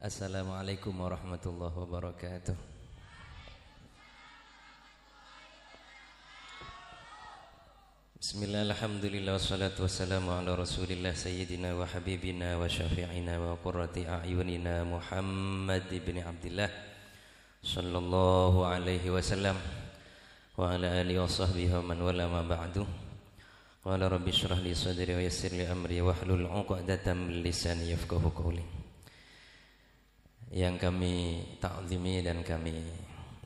Assalamualaikum warahmatullahi wabarakatuh Bismillah, alhamdulillah, wassalatu wassalamu ala rasulillah Sayyidina wa habibina wa syafi'ina wa qurrati a'yunina Muhammad ibn Abdullah Sallallahu alaihi wasallam Wa ala alihi wa sahbihi wa man wala ma ba'du Qala rabbi syrah li sadri wa yassir li amri wa hlul uqdatan min lisani yafqahu qawli yang kami takzimi dan kami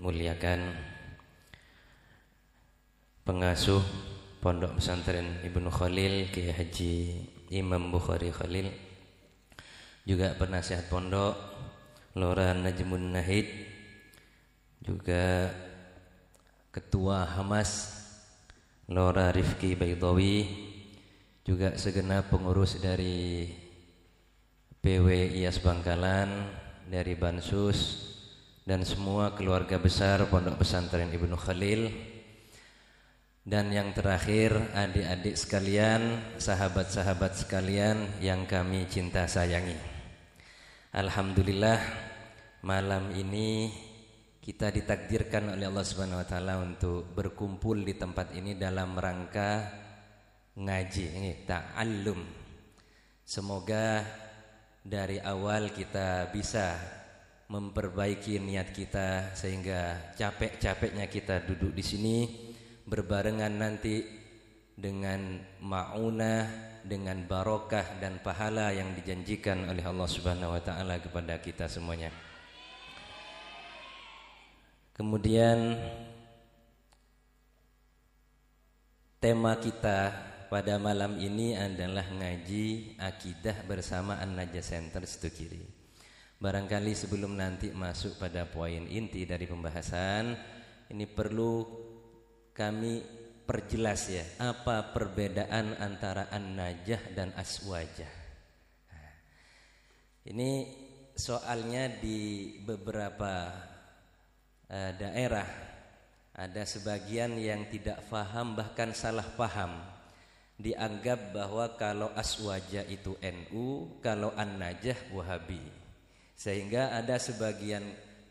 muliakan. Pengasuh Pondok Pesantren Ibnu Khalil Kiai Haji Imam Bukhari Khalil. Juga penasihat pondok Lora Najmun Nahid. Juga ketua Hamas Lora Rifki Baidawi juga segenap pengurus dari PW IAS Bangkalan dari Bansus dan semua keluarga besar Pondok Pesantren Ibnu Khalil dan yang terakhir adik-adik sekalian, sahabat-sahabat sekalian yang kami cinta sayangi. Alhamdulillah malam ini kita ditakdirkan oleh Allah Subhanahu wa taala untuk berkumpul di tempat ini dalam rangka ngaji ini ta'allum. Semoga dari awal kita bisa memperbaiki niat kita sehingga capek-capeknya kita duduk di sini berbarengan nanti dengan maunah dengan barokah dan pahala yang dijanjikan oleh Allah Subhanahu wa taala kepada kita semuanya. Kemudian tema kita pada malam ini adalah ngaji akidah bersama An-Najah Center situ kiri. Barangkali sebelum nanti masuk pada poin inti dari pembahasan, ini perlu kami perjelas ya, apa perbedaan antara An-Najah dan Aswajah. Nah, ini soalnya di beberapa uh, daerah ada sebagian yang tidak faham bahkan salah paham dianggap bahwa kalau aswaja itu NU, kalau an-najah Wahabi. Sehingga ada sebagian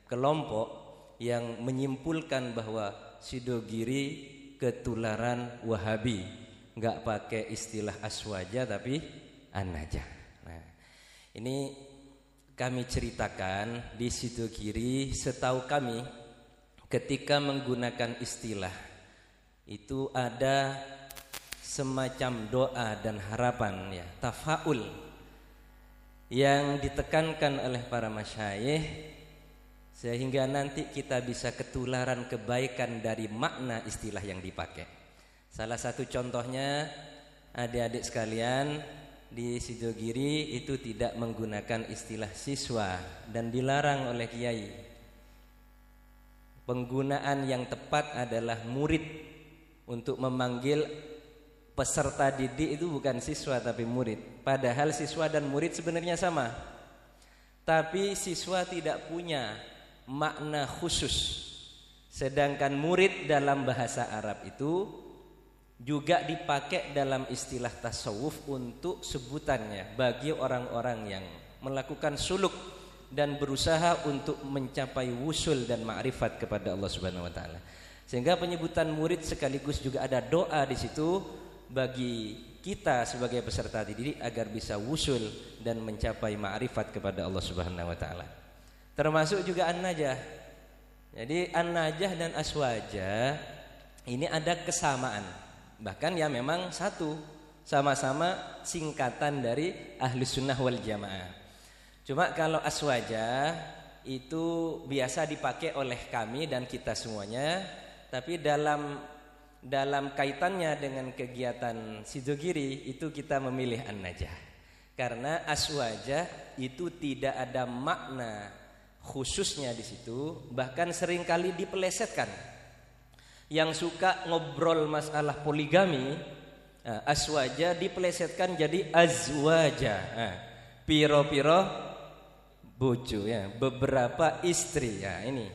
kelompok yang menyimpulkan bahwa Sidogiri ketularan Wahabi, nggak pakai istilah aswaja tapi an-najah. Nah, ini kami ceritakan di Sidogiri setahu kami ketika menggunakan istilah itu ada semacam doa dan harapan ya tafaul yang ditekankan oleh para masyayikh sehingga nanti kita bisa ketularan kebaikan dari makna istilah yang dipakai. Salah satu contohnya adik-adik sekalian di Sidogiri itu tidak menggunakan istilah siswa dan dilarang oleh kiai. Penggunaan yang tepat adalah murid untuk memanggil peserta didik itu bukan siswa tapi murid. Padahal siswa dan murid sebenarnya sama. Tapi siswa tidak punya makna khusus. Sedangkan murid dalam bahasa Arab itu juga dipakai dalam istilah tasawuf untuk sebutannya bagi orang-orang yang melakukan suluk dan berusaha untuk mencapai wusul dan ma'rifat kepada Allah Subhanahu wa. Sehingga penyebutan murid sekaligus juga ada doa di situ bagi kita sebagai peserta didik agar bisa wusul dan mencapai ma'rifat kepada Allah Subhanahu wa taala. Termasuk juga an-najah. Jadi an-najah dan aswaja ini ada kesamaan. Bahkan ya memang satu, sama-sama singkatan dari ahli sunnah wal jamaah. Cuma kalau aswaja itu biasa dipakai oleh kami dan kita semuanya, tapi dalam dalam kaitannya dengan kegiatan Sidogiri itu kita memilih An-Najah. Karena aswaja itu tidak ada makna khususnya di situ, bahkan sering kali dipelesetkan. Yang suka ngobrol masalah poligami, nah, aswaja dipelesetkan jadi azwaja. Nah, piro-piro bojo ya, beberapa istri ya ini.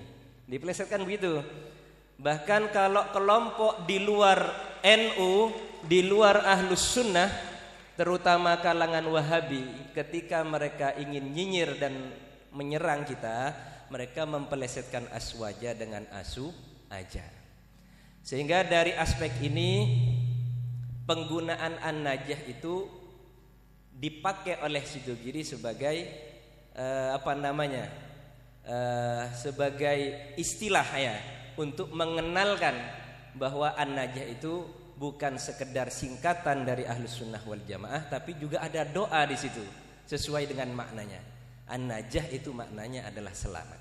Dipelesetkan begitu. Bahkan kalau kelompok di luar NU, di luar ahlus sunnah, terutama kalangan wahabi, ketika mereka ingin nyinyir dan menyerang kita, mereka mempelesetkan aswaja dengan asu aja. Sehingga dari aspek ini penggunaan an-najah itu dipakai oleh Sidogiri sebagai uh, apa namanya? Uh, sebagai istilah ya untuk mengenalkan bahwa an-najah itu bukan sekedar singkatan dari ahlus sunnah wal jamaah tapi juga ada doa di situ sesuai dengan maknanya. An-najah itu maknanya adalah selamat.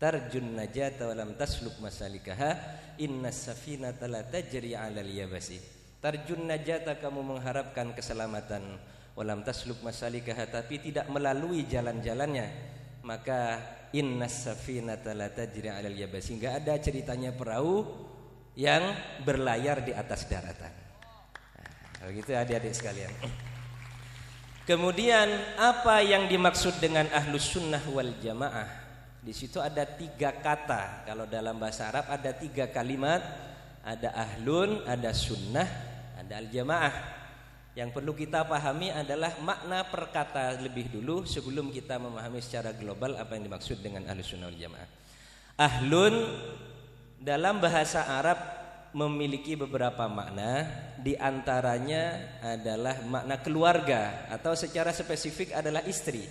Tarjun najata wa lam tasluk masalikaha innas safinata la tajri 'alal yabasi. Tarjun najata kamu mengharapkan keselamatan. Walam tasluk masalikaha tapi tidak melalui jalan-jalannya maka innas safinata la tajri 'alal yabasi enggak ada ceritanya perahu yang berlayar di atas daratan nah, begitu adik-adik sekalian Kemudian apa yang dimaksud dengan ahlus sunnah wal jamaah di situ ada tiga kata. Kalau dalam bahasa Arab ada tiga kalimat. Ada ahlun, ada sunnah, ada al-jamaah. Yang perlu kita pahami adalah makna perkata lebih dulu sebelum kita memahami secara global apa yang dimaksud dengan ahlus sunnah wal jamaah. Ahlun dalam bahasa Arab memiliki beberapa makna di antaranya adalah makna keluarga atau secara spesifik adalah istri.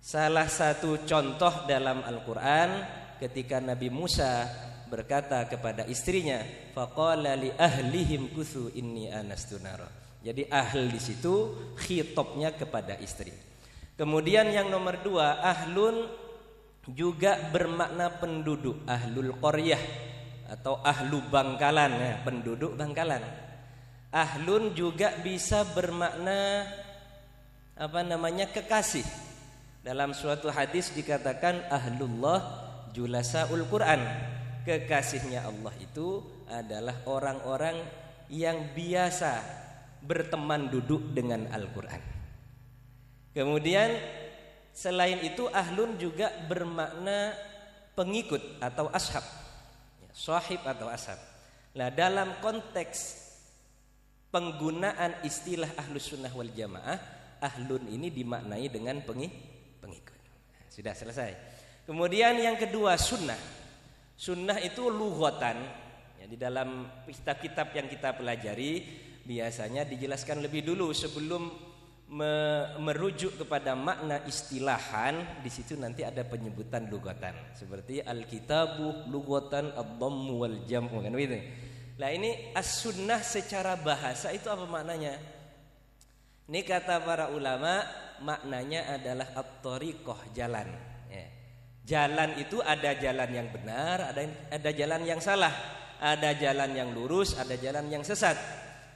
Salah satu contoh dalam Al-Qur'an ketika Nabi Musa berkata kepada istrinya, faqala li ahlihim kuthu inni anastu Jadi ahl di situ khitabnya kepada istri. Kemudian yang nomor dua, ahlun juga bermakna penduduk, ahlul qaryah atau ahlu bangkalan ya, penduduk bangkalan. Ahlun juga bisa bermakna apa namanya kekasih dalam suatu hadis dikatakan ahlullah julasaul Quran. Kekasihnya Allah itu adalah orang-orang yang biasa berteman duduk dengan Al-Qur'an. Kemudian selain itu ahlun juga bermakna pengikut atau ashab. Ya, sahib atau ashab. Nah, dalam konteks penggunaan istilah ahlus sunnah wal jamaah, ahlun ini dimaknai dengan pengikut sudah selesai. Kemudian yang kedua sunnah. Sunnah itu lughatan. Ya, di dalam kitab-kitab yang kita pelajari biasanya dijelaskan lebih dulu sebelum me merujuk kepada makna istilahan di situ nanti ada penyebutan lugatan seperti alkitabu lugatan ad-dhammu wal jam'u kan begitu. Nah ini as-sunnah secara bahasa itu apa maknanya? Ini kata para ulama maknanya adalah at-tariqah jalan. Jalan itu ada jalan yang benar, ada ada jalan yang salah, ada jalan yang lurus, ada jalan yang sesat.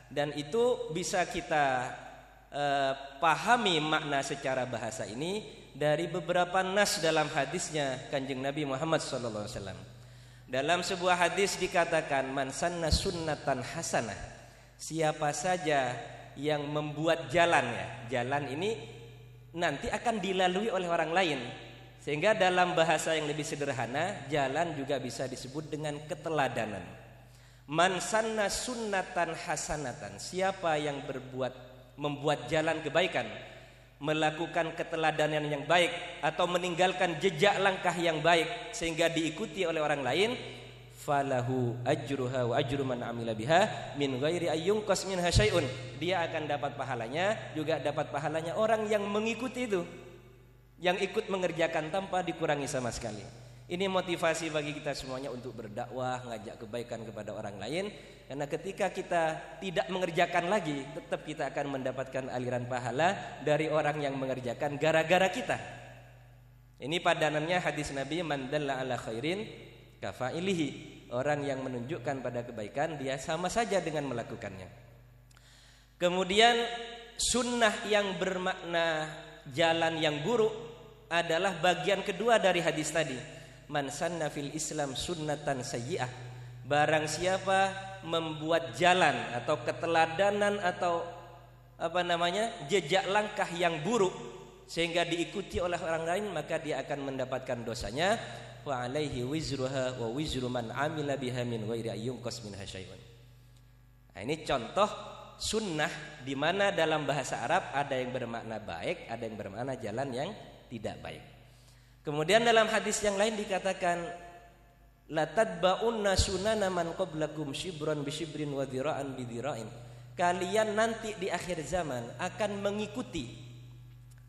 Dan itu bisa kita uh, pahami makna secara bahasa ini dari beberapa nas dalam hadisnya Kanjeng Nabi Muhammad SAW. Dalam sebuah hadis dikatakan man sanna sunnatan hasanah. Siapa saja yang membuat jalan ya. Jalan ini nanti akan dilalui oleh orang lain. Sehingga dalam bahasa yang lebih sederhana, jalan juga bisa disebut dengan keteladanan. Man sanna sunnatan hasanatan. Siapa yang berbuat membuat jalan kebaikan, melakukan keteladanan yang baik atau meninggalkan jejak langkah yang baik sehingga diikuti oleh orang lain, falahu ajruha wa ajru man amila biha min ghairi minha syai'un. Dia akan dapat pahalanya, juga dapat pahalanya orang yang mengikuti itu. Yang ikut mengerjakan tanpa dikurangi sama sekali. Ini motivasi bagi kita semuanya untuk berdakwah, ngajak kebaikan kepada orang lain. Karena ketika kita tidak mengerjakan lagi, tetap kita akan mendapatkan aliran pahala dari orang yang mengerjakan gara-gara kita. Ini padanannya hadis Nabi man dalla ala khairin kafailihi orang yang menunjukkan pada kebaikan dia sama saja dengan melakukannya. Kemudian sunnah yang bermakna jalan yang buruk adalah bagian kedua dari hadis tadi. Man sanna fil Islam sunnatan sayyi'ah. Barang siapa membuat jalan atau keteladanan atau apa namanya? jejak langkah yang buruk sehingga diikuti oleh orang lain maka dia akan mendapatkan dosanya wa alaihi wizruha wa wizru man amila biha min ghairi ayyunqas minha syai'un. Nah, ini contoh sunnah di mana dalam bahasa Arab ada yang bermakna baik, ada yang bermakna jalan yang tidak baik. Kemudian dalam hadis yang lain dikatakan la sunana man qablakum shibran bi shibrin wa dhira'an bi. Kalian nanti di akhir zaman akan mengikuti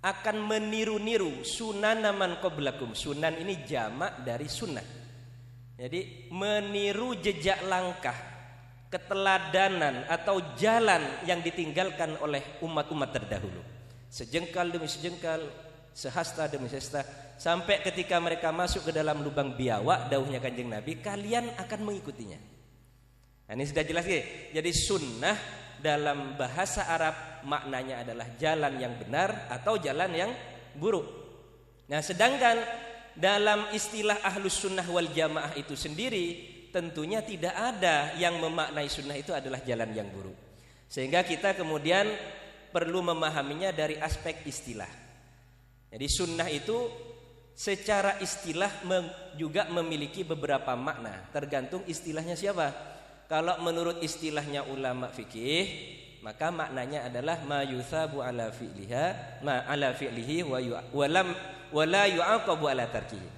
akan meniru-niru sunan man qablakum. Sunan ini jamak dari sunnah. Jadi meniru jejak langkah, keteladanan atau jalan yang ditinggalkan oleh umat-umat terdahulu. Sejengkal demi sejengkal, sehasta demi sehasta, sampai ketika mereka masuk ke dalam lubang biawak, dauhnya kanjeng Nabi, kalian akan mengikutinya. Nah, ini sudah jelas ya. Jadi sunnah dalam bahasa Arab maknanya adalah jalan yang benar atau jalan yang buruk. Nah, sedangkan dalam istilah ahlus sunnah wal jamaah itu sendiri tentunya tidak ada yang memaknai sunnah itu adalah jalan yang buruk sehingga kita kemudian perlu memahaminya dari aspek istilah jadi sunnah itu secara istilah juga memiliki beberapa makna tergantung istilahnya siapa kalau menurut istilahnya ulama fikih maka maknanya adalah ma yuthabu ala fi'liha ma ala fi'lihi wa lam wala yu'aqabu ala tarkihi.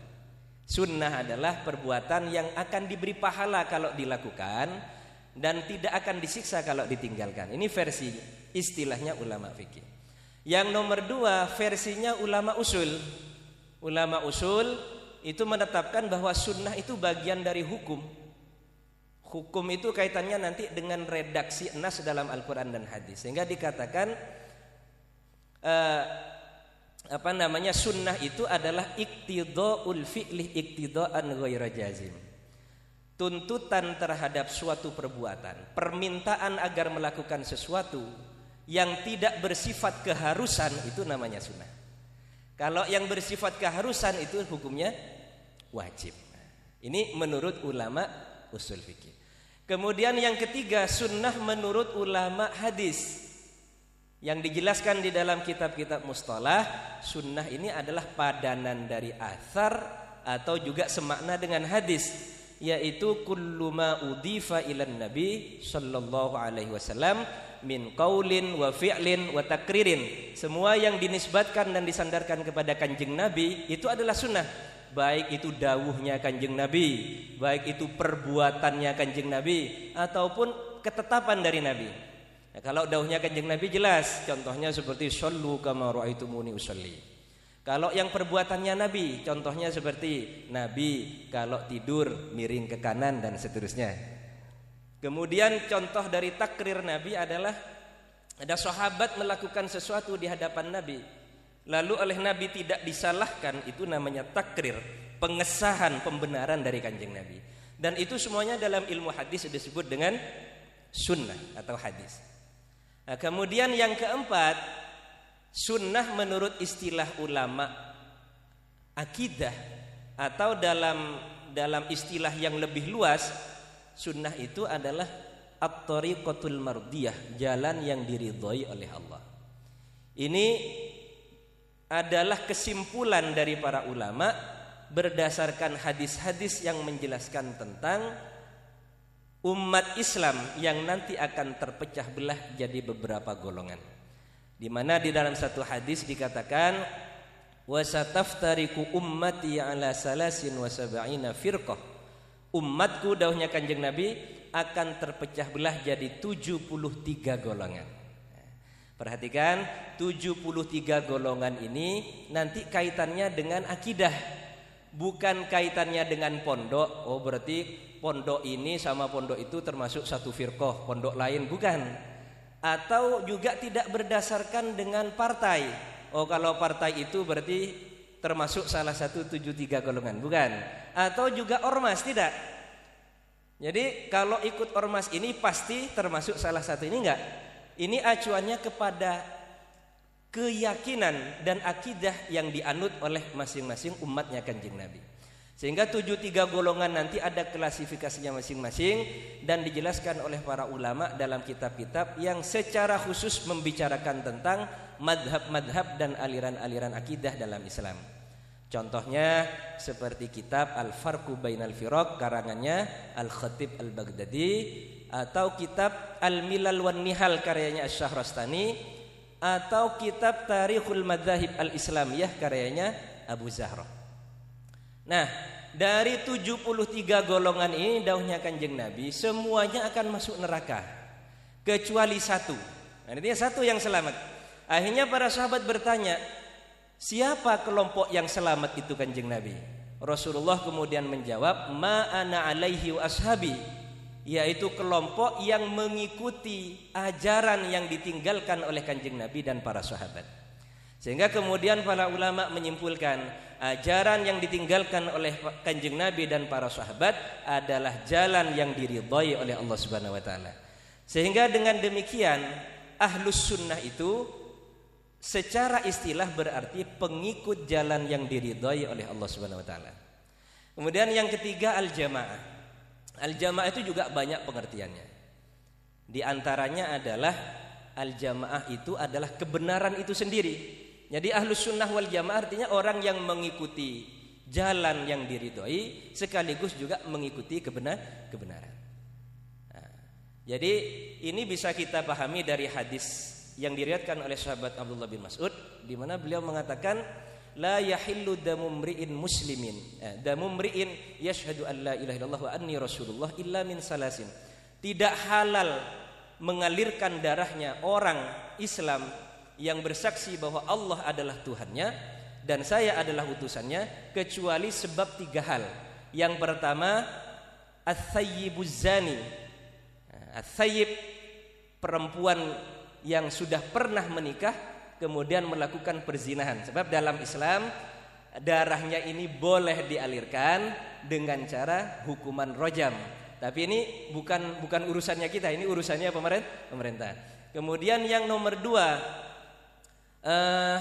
Sunnah adalah perbuatan yang akan diberi pahala kalau dilakukan dan tidak akan disiksa kalau ditinggalkan. Ini versi istilahnya ulama fikih. Yang nomor dua versinya ulama usul. Ulama usul itu menetapkan bahwa sunnah itu bagian dari hukum. Hukum itu kaitannya nanti dengan redaksi nas dalam Al-Quran dan hadis. Sehingga dikatakan uh, apa namanya sunnah itu adalah iktidhaul fi'li iktidhaan ghaira jazim. Tuntutan terhadap suatu perbuatan, permintaan agar melakukan sesuatu yang tidak bersifat keharusan itu namanya sunnah. Kalau yang bersifat keharusan itu hukumnya wajib. Ini menurut ulama usul fikih. Kemudian yang ketiga sunnah menurut ulama hadis yang dijelaskan di dalam kitab-kitab mustalah sunnah ini adalah padanan dari athar atau juga semakna dengan hadis yaitu kullu ma udifa ilan nabi sallallahu alaihi wasallam min qaulin wa fi'lin wa takririn. Semua yang dinisbatkan dan disandarkan kepada kanjeng nabi itu adalah sunnah. Baik itu dawuhnya kanjeng nabi baik itu perbuatannya kanjeng nabi ataupun ketetapan dari nabi. Ya, kalau dauhnya kanjeng Nabi jelas, contohnya seperti sallu kama raaitumuni usolli. Kalau yang perbuatannya Nabi, contohnya seperti Nabi kalau tidur miring ke kanan dan seterusnya. Kemudian contoh dari takrir Nabi adalah ada sahabat melakukan sesuatu di hadapan Nabi. Lalu oleh Nabi tidak disalahkan, itu namanya takrir, pengesahan pembenaran dari kanjeng Nabi. Dan itu semuanya dalam ilmu hadis disebut dengan sunnah atau hadis. Nah, kemudian yang keempat, sunnah menurut istilah ulama akidah atau dalam dalam istilah yang lebih luas, sunnah itu adalah at-tariqatul mardiyah, jalan yang diridhoi oleh Allah. Ini adalah kesimpulan dari para ulama berdasarkan hadis-hadis yang menjelaskan tentang umat Islam yang nanti akan terpecah belah jadi beberapa golongan. Di mana di dalam satu hadis dikatakan wasataftariku ummati ala salasin wa sab'ina firqah. Umatku dahunya Kanjeng Nabi akan terpecah belah jadi 73 golongan. Perhatikan 73 golongan ini nanti kaitannya dengan akidah bukan kaitannya dengan pondok. Oh berarti pondok ini sama pondok itu termasuk satu firqah, pondok lain bukan. Atau juga tidak berdasarkan dengan partai. Oh kalau partai itu berarti termasuk salah satu tujuh tiga golongan, bukan. Atau juga ormas, tidak. Jadi kalau ikut ormas ini pasti termasuk salah satu ini enggak. Ini acuannya kepada keyakinan dan akidah yang dianut oleh masing-masing umatnya kanjeng Nabi. Sehingga tujuh tiga golongan nanti ada klasifikasinya masing-masing dan dijelaskan oleh para ulama dalam kitab-kitab yang secara khusus membicarakan tentang madhab-madhab dan aliran-aliran akidah dalam Islam. Contohnya seperti kitab Al-Farqu Bainal Firaq karangannya Al-Khatib Al-Baghdadi atau kitab Al-Milal wan Nihal karyanya Asy-Syahrastani atau kitab Tarikhul Madzahib Al-Islamiyah karyanya Abu Zahra. Nah, dari 73 golongan ini daunnya Kanjeng Nabi semuanya akan masuk neraka kecuali satu. Nah, artinya satu yang selamat. Akhirnya para sahabat bertanya, siapa kelompok yang selamat itu Kanjeng Nabi? Rasulullah kemudian menjawab, "Ma ana alaihi wa ashabi." Yaitu kelompok yang mengikuti ajaran yang ditinggalkan oleh Kanjeng Nabi dan para sahabat. Sehingga kemudian para ulama menyimpulkan ajaran yang ditinggalkan oleh Kanjeng Nabi dan para sahabat adalah jalan yang diridhai oleh Allah Subhanahu wa taala. Sehingga dengan demikian ahlus sunnah itu secara istilah berarti pengikut jalan yang diridhai oleh Allah Subhanahu wa taala. Kemudian yang ketiga al-jamaah. Al-jamaah itu juga banyak pengertiannya. Di antaranya adalah al-jamaah itu adalah kebenaran itu sendiri. Jadi ahlus sunnah wal jamaah artinya orang yang mengikuti jalan yang diridhoi sekaligus juga mengikuti kebenar kebenaran. Nah, jadi ini bisa kita pahami dari hadis yang diriatkan oleh sahabat Abdullah bin Mas'ud di mana beliau mengatakan la yahillu damu mri'in muslimin eh, damu mri'in yashhadu an la ilaha illallah wa anni rasulullah illa min salasin tidak halal mengalirkan darahnya orang Islam yang bersaksi bahwa Allah adalah Tuhannya dan saya adalah utusannya kecuali sebab tiga hal. Yang pertama ats-tsayyibuz zani. Ats-tsayyib perempuan yang sudah pernah menikah kemudian melakukan perzinahan. Sebab dalam Islam darahnya ini boleh dialirkan dengan cara hukuman rojam. Tapi ini bukan bukan urusannya kita, ini urusannya pemerintah. Kemudian yang nomor dua uh,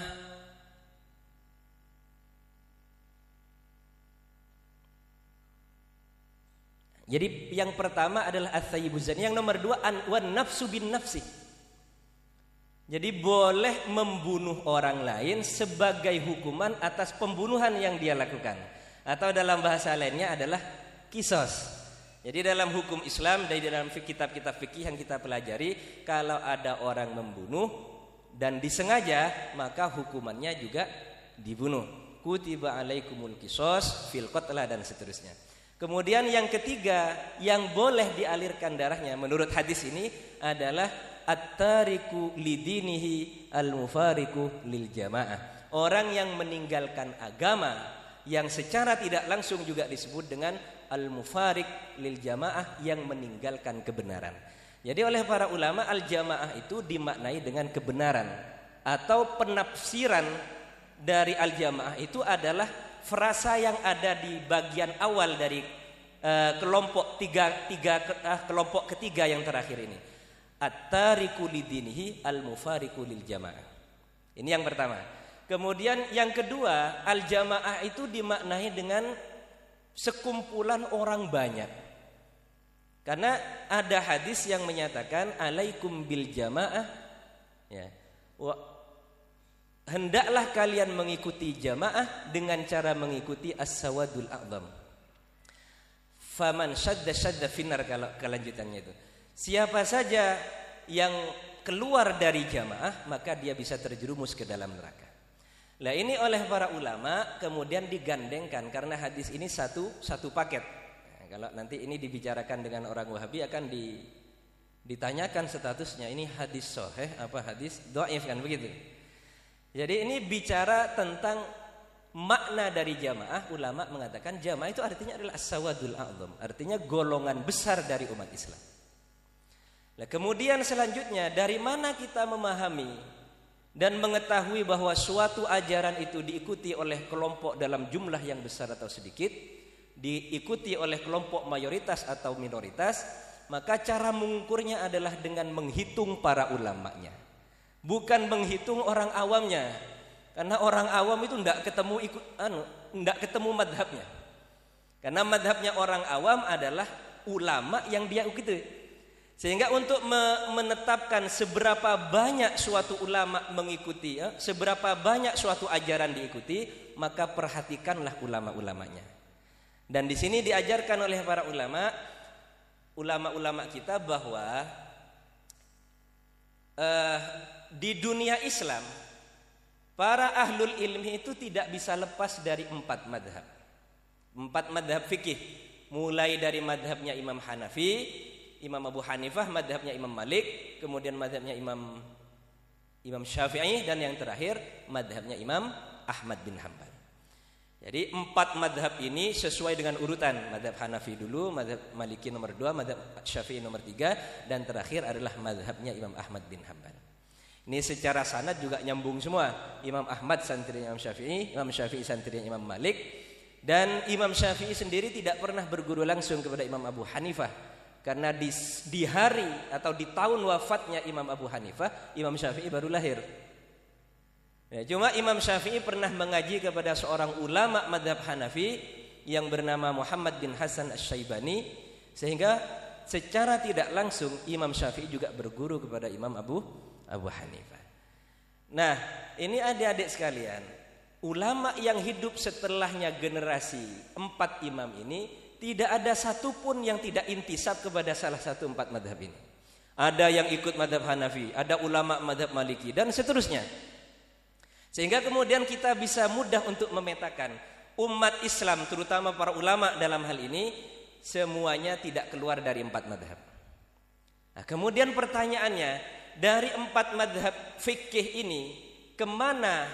Jadi yang pertama adalah at-thayyibuzan. Yang nomor dua an wan nafsu bin nafsi. Jadi boleh membunuh orang lain sebagai hukuman atas pembunuhan yang dia lakukan. Atau dalam bahasa lainnya adalah kisos. Jadi dalam hukum Islam dari dalam kitab-kitab fikih yang kita pelajari, kalau ada orang membunuh, dan disengaja maka hukumannya juga dibunuh. Kutiba alaikumul kisos fil dan seterusnya. Kemudian yang ketiga yang boleh dialirkan darahnya menurut hadis ini adalah at-tariku lidinihi al-mufariku lil jamaah. Orang yang meninggalkan agama yang secara tidak langsung juga disebut dengan al-mufarik lil jamaah yang meninggalkan kebenaran. Jadi oleh para ulama al-jamaah itu dimaknai dengan kebenaran atau penafsiran dari al-jamaah itu adalah frasa yang ada di bagian awal dari uh, kelompok tiga, tiga uh, kelompok ketiga yang terakhir ini. At-tariku lidinihi al-mufariku lil jamaah. Ini yang pertama. Kemudian yang kedua, al-jamaah itu dimaknai dengan sekumpulan orang banyak. Karena ada hadis yang menyatakan alaikum bil jamaah ya. Hendaklah kalian mengikuti jamaah dengan cara mengikuti as-sawadul a'zam. Faman syadda syadda finar kalau kelanjutannya itu. Siapa saja yang keluar dari jamaah maka dia bisa terjerumus ke dalam neraka. Nah ini oleh para ulama kemudian digandengkan karena hadis ini satu satu paket kalau nanti ini dibicarakan dengan orang Wahabi akan di, ditanyakan statusnya ini hadis soheh apa hadis doaif kan begitu. Jadi ini bicara tentang makna dari jamaah ulama mengatakan jamaah itu artinya adalah as-sawadul a'zam artinya golongan besar dari umat Islam. Nah, kemudian selanjutnya dari mana kita memahami dan mengetahui bahwa suatu ajaran itu diikuti oleh kelompok dalam jumlah yang besar atau sedikit? Diikuti oleh kelompok mayoritas atau minoritas, maka cara mengukurnya adalah dengan menghitung para ulamanya. Bukan menghitung orang awamnya. Karena orang awam itu tidak ketemu ikut anu, tidak ketemu madhabnya. Karena madhabnya orang awam adalah ulama yang dia ikuti. Sehingga untuk menetapkan seberapa banyak suatu ulama mengikuti, ya, seberapa banyak suatu ajaran diikuti, maka perhatikanlah ulama-ulamanya. Dan di sini diajarkan oleh para ulama, ulama-ulama kita bahwa uh, di dunia Islam para ahlul ilmi itu tidak bisa lepas dari empat madhab. Empat madhab fikih. Mulai dari madhabnya Imam Hanafi, Imam Abu Hanifah, madhabnya Imam Malik, kemudian madhabnya Imam Imam Syafi'i dan yang terakhir madhabnya Imam Ahmad bin Hanbal. Jadi empat madhab ini sesuai dengan urutan madhab Hanafi dulu, madhab Maliki nomor dua, madhab Syafi'i nomor tiga, dan terakhir adalah madhabnya Imam Ahmad bin Hanbal. Ini secara sanad juga nyambung semua. Imam Ahmad santri Imam Syafi'i, Imam Syafi'i santri Imam Malik dan Imam Syafi'i sendiri tidak pernah berguru langsung kepada Imam Abu Hanifah. Karena di, di hari atau di tahun wafatnya Imam Abu Hanifah, Imam Syafi'i baru lahir. Ya, cuma Imam Syafi'i pernah mengaji kepada seorang ulama madhab Hanafi yang bernama Muhammad bin Hasan Asy-Syaibani sehingga secara tidak langsung Imam Syafi'i juga berguru kepada Imam Abu Abu Hanifah. Nah, ini adik-adik sekalian, ulama yang hidup setelahnya generasi empat imam ini tidak ada satupun yang tidak intisab kepada salah satu empat madhab ini. Ada yang ikut madhab Hanafi, ada ulama madhab Maliki dan seterusnya. Sehingga kemudian kita bisa mudah untuk memetakan umat Islam terutama para ulama dalam hal ini semuanya tidak keluar dari empat madhab. Nah, kemudian pertanyaannya, dari empat madhab fikih ini ke mana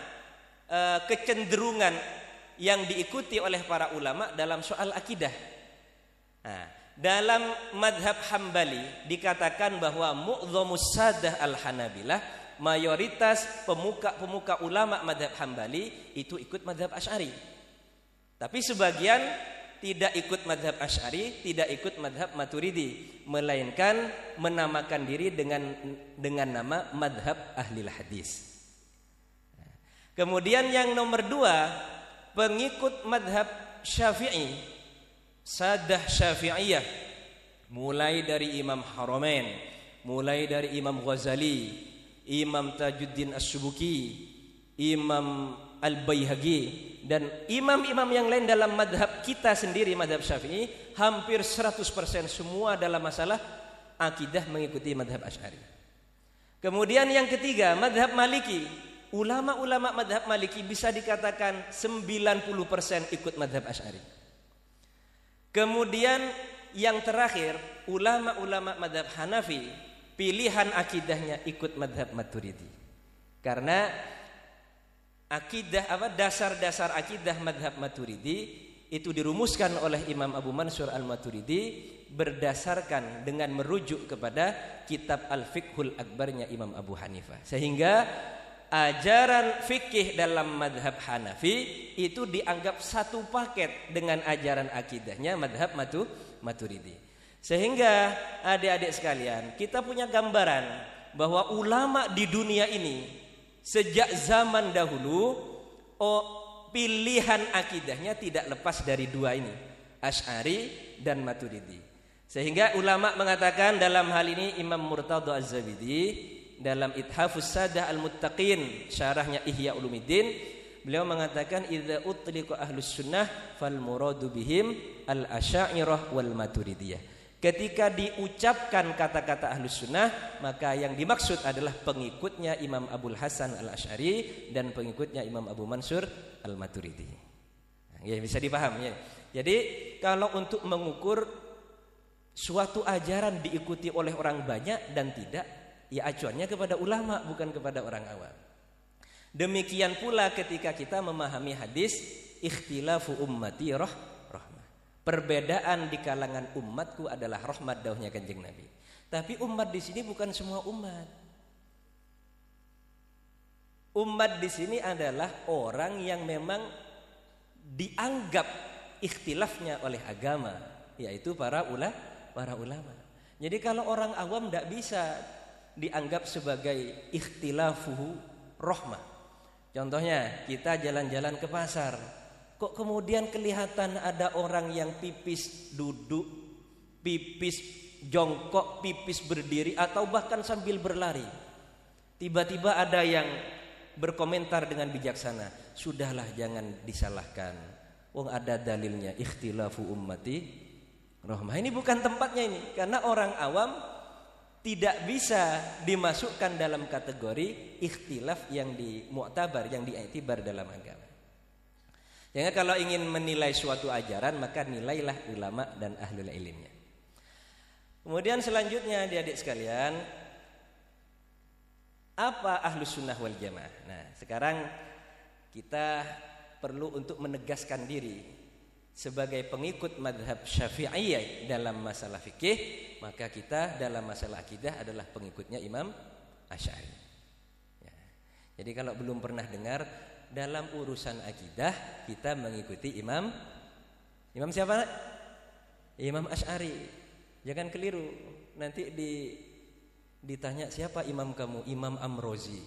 uh, kecenderungan yang diikuti oleh para ulama dalam soal akidah. Nah, dalam madhab Hambali dikatakan bahwa mu'dhamus sadah al-Hanabilah mayoritas pemuka-pemuka ulama madhab Hambali itu ikut madhab Ash'ari. Tapi sebagian tidak ikut madhab Ash'ari, tidak ikut madhab Maturidi, melainkan menamakan diri dengan dengan nama madhab ahli hadis. Kemudian yang nomor dua, pengikut madhab Syafi'i, sadah Syafi'iyah, mulai dari Imam Haramain, mulai dari Imam Ghazali, Imam Tajuddin As-Subuki, Imam Al-Baihaqi dan imam-imam yang lain dalam madhab kita sendiri madhab syafi'i hampir 100% semua dalam masalah akidah mengikuti madhab asy'ari. Kemudian yang ketiga madhab maliki. Ulama-ulama madhab maliki bisa dikatakan 90% ikut madhab asy'ari. Kemudian yang terakhir ulama-ulama madhab hanafi pilihan akidahnya ikut madhab maturidi karena akidah apa dasar-dasar akidah madhab Maturidi itu dirumuskan oleh Imam Abu Mansur Al-Maturidi berdasarkan dengan merujuk kepada kitab Al-Fiqhul Akbarnya Imam Abu Hanifah. Sehingga ajaran fikih dalam madhab Hanafi itu dianggap satu paket dengan ajaran akidahnya madhab Matu Maturidi. Sehingga adik-adik sekalian kita punya gambaran bahwa ulama di dunia ini Sejak zaman dahulu oh, pilihan akidahnya tidak lepas dari dua ini, Ash'ari dan Maturidi. Sehingga ulama mengatakan dalam hal ini Imam Murtadha Az-Zabidi dalam Ithafus Sadah Al-Muttaqin syarahnya Ihya Ulumuddin beliau mengatakan idza utliqa ahlus sunnah fal muradu bihim al-asy'ariyah wal maturidiyah Ketika diucapkan kata-kata ahlus sunnah Maka yang dimaksud adalah pengikutnya Imam Abdul Hasan al-Ash'ari Dan pengikutnya Imam Abu Mansur al-Maturidi Ya bisa dipaham ya. Jadi kalau untuk mengukur Suatu ajaran diikuti oleh orang banyak dan tidak Ya acuannya kepada ulama bukan kepada orang awam Demikian pula ketika kita memahami hadis Ikhtilafu ummati roh Perbedaan di kalangan umatku adalah rahmat dauhnya kanjeng Nabi. Tapi umat di sini bukan semua umat. Umat di sini adalah orang yang memang dianggap ikhtilafnya oleh agama, yaitu para ula, para ulama. Jadi kalau orang awam tidak bisa dianggap sebagai ikhtilafuhu rahmah. Contohnya kita jalan-jalan ke pasar, Kok kemudian kelihatan ada orang yang pipis duduk, pipis jongkok, pipis berdiri atau bahkan sambil berlari. Tiba-tiba ada yang berkomentar dengan bijaksana, "Sudahlah jangan disalahkan. Wong ada dalilnya ikhtilafu ummati rahmah." Ini bukan tempatnya ini karena orang awam tidak bisa dimasukkan dalam kategori ikhtilaf yang di mu'tabar yang diiktibar dalam agama. Jadi kalau ingin menilai suatu ajaran maka nilailah ulama dan ahlul ilminya. Kemudian selanjutnya adik-adik sekalian apa ahlus sunnah wal jamaah? Nah sekarang kita perlu untuk menegaskan diri sebagai pengikut madhab syafi'iyah dalam masalah fikih maka kita dalam masalah akidah adalah pengikutnya Imam Asy'ari. Ya. Jadi kalau belum pernah dengar dalam urusan akidah kita mengikuti imam imam siapa? Imam Ash'ari. Jangan keliru nanti di ditanya siapa imam kamu? Imam Amrozi.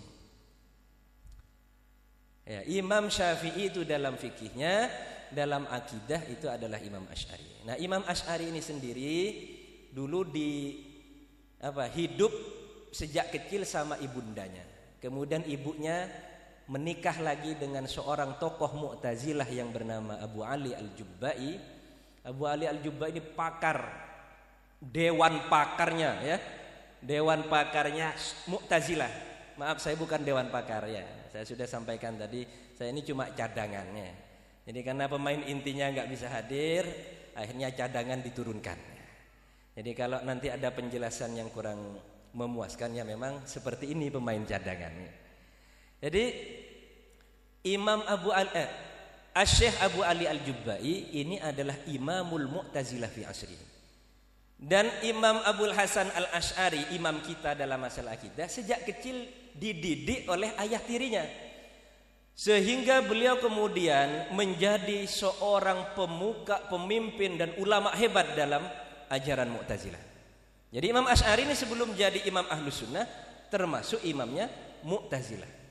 Ya imam Syafi'i itu dalam fikihnya dalam akidah itu adalah imam Ash'ari. Nah imam Ash'ari ini sendiri dulu di apa hidup sejak kecil sama ibundanya. Kemudian ibunya menikah lagi dengan seorang tokoh Mu'tazilah yang bernama Abu Ali Al-Jubbai. Abu Ali Al-Jubbai ini pakar dewan pakarnya ya. Dewan pakarnya Mu'tazilah. Maaf saya bukan dewan pakar ya. Saya sudah sampaikan tadi, saya ini cuma cadangannya. Jadi karena pemain intinya nggak bisa hadir, akhirnya cadangan diturunkan. Jadi kalau nanti ada penjelasan yang kurang memuaskan ya memang seperti ini pemain cadangannya. Jadi Imam Abu Al eh, Asyikh Abu Ali Al-Jubbai ini adalah Imamul Mu'tazilah fi asri. Dan Imam Abdul Hasan Al-Ash'ari, imam kita dalam masalah akidah, sejak kecil dididik oleh ayah tirinya. Sehingga beliau kemudian menjadi seorang pemuka, pemimpin dan ulama hebat dalam ajaran Mu'tazilah. Jadi Imam Ash'ari ini sebelum jadi imam Ahlus Sunnah termasuk imamnya Mu'tazilah.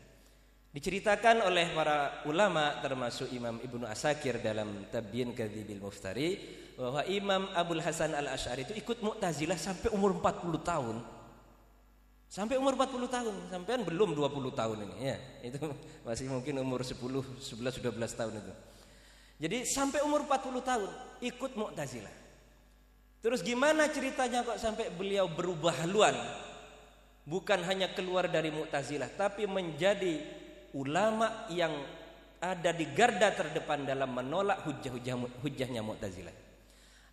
Diceritakan oleh para ulama termasuk Imam Ibnu Asakir dalam Tabyin Kadzibil Muftari bahwa Imam Abdul Hasan Al-Asy'ari itu ikut Mu'tazilah sampai umur 40 tahun. Sampai umur 40 tahun, sampean belum 20 tahun ini ya. Itu masih mungkin umur 10, 11, 12 tahun itu. Jadi sampai umur 40 tahun ikut Mu'tazilah. Terus gimana ceritanya kok sampai beliau berubah haluan? Bukan hanya keluar dari Mu'tazilah tapi menjadi ulama yang ada di garda terdepan dalam menolak hujah-hujah hujahnya Mu'tazilah.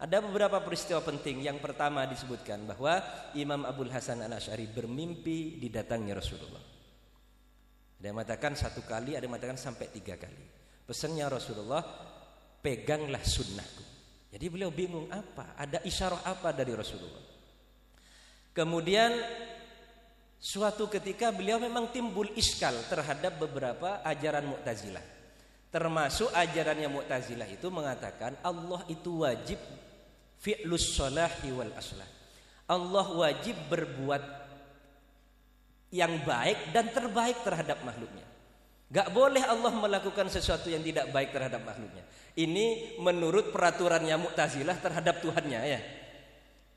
Ada beberapa peristiwa penting. Yang pertama disebutkan bahwa Imam Abdul Hasan Al-Asy'ari bermimpi didatangi Rasulullah. Ada yang mengatakan satu kali, ada yang mengatakan sampai tiga kali. Pesannya Rasulullah, peganglah sunnahku. Jadi beliau bingung apa? Ada isyarat apa dari Rasulullah? Kemudian Suatu ketika beliau memang timbul iskal terhadap beberapa ajaran Mu'tazilah. Termasuk ajarannya Mu'tazilah itu mengatakan Allah itu wajib fi'lus salahi wal aslah. Allah wajib berbuat yang baik dan terbaik terhadap makhluknya. Gak boleh Allah melakukan sesuatu yang tidak baik terhadap makhluknya. Ini menurut peraturannya Mu'tazilah terhadap Tuhannya ya.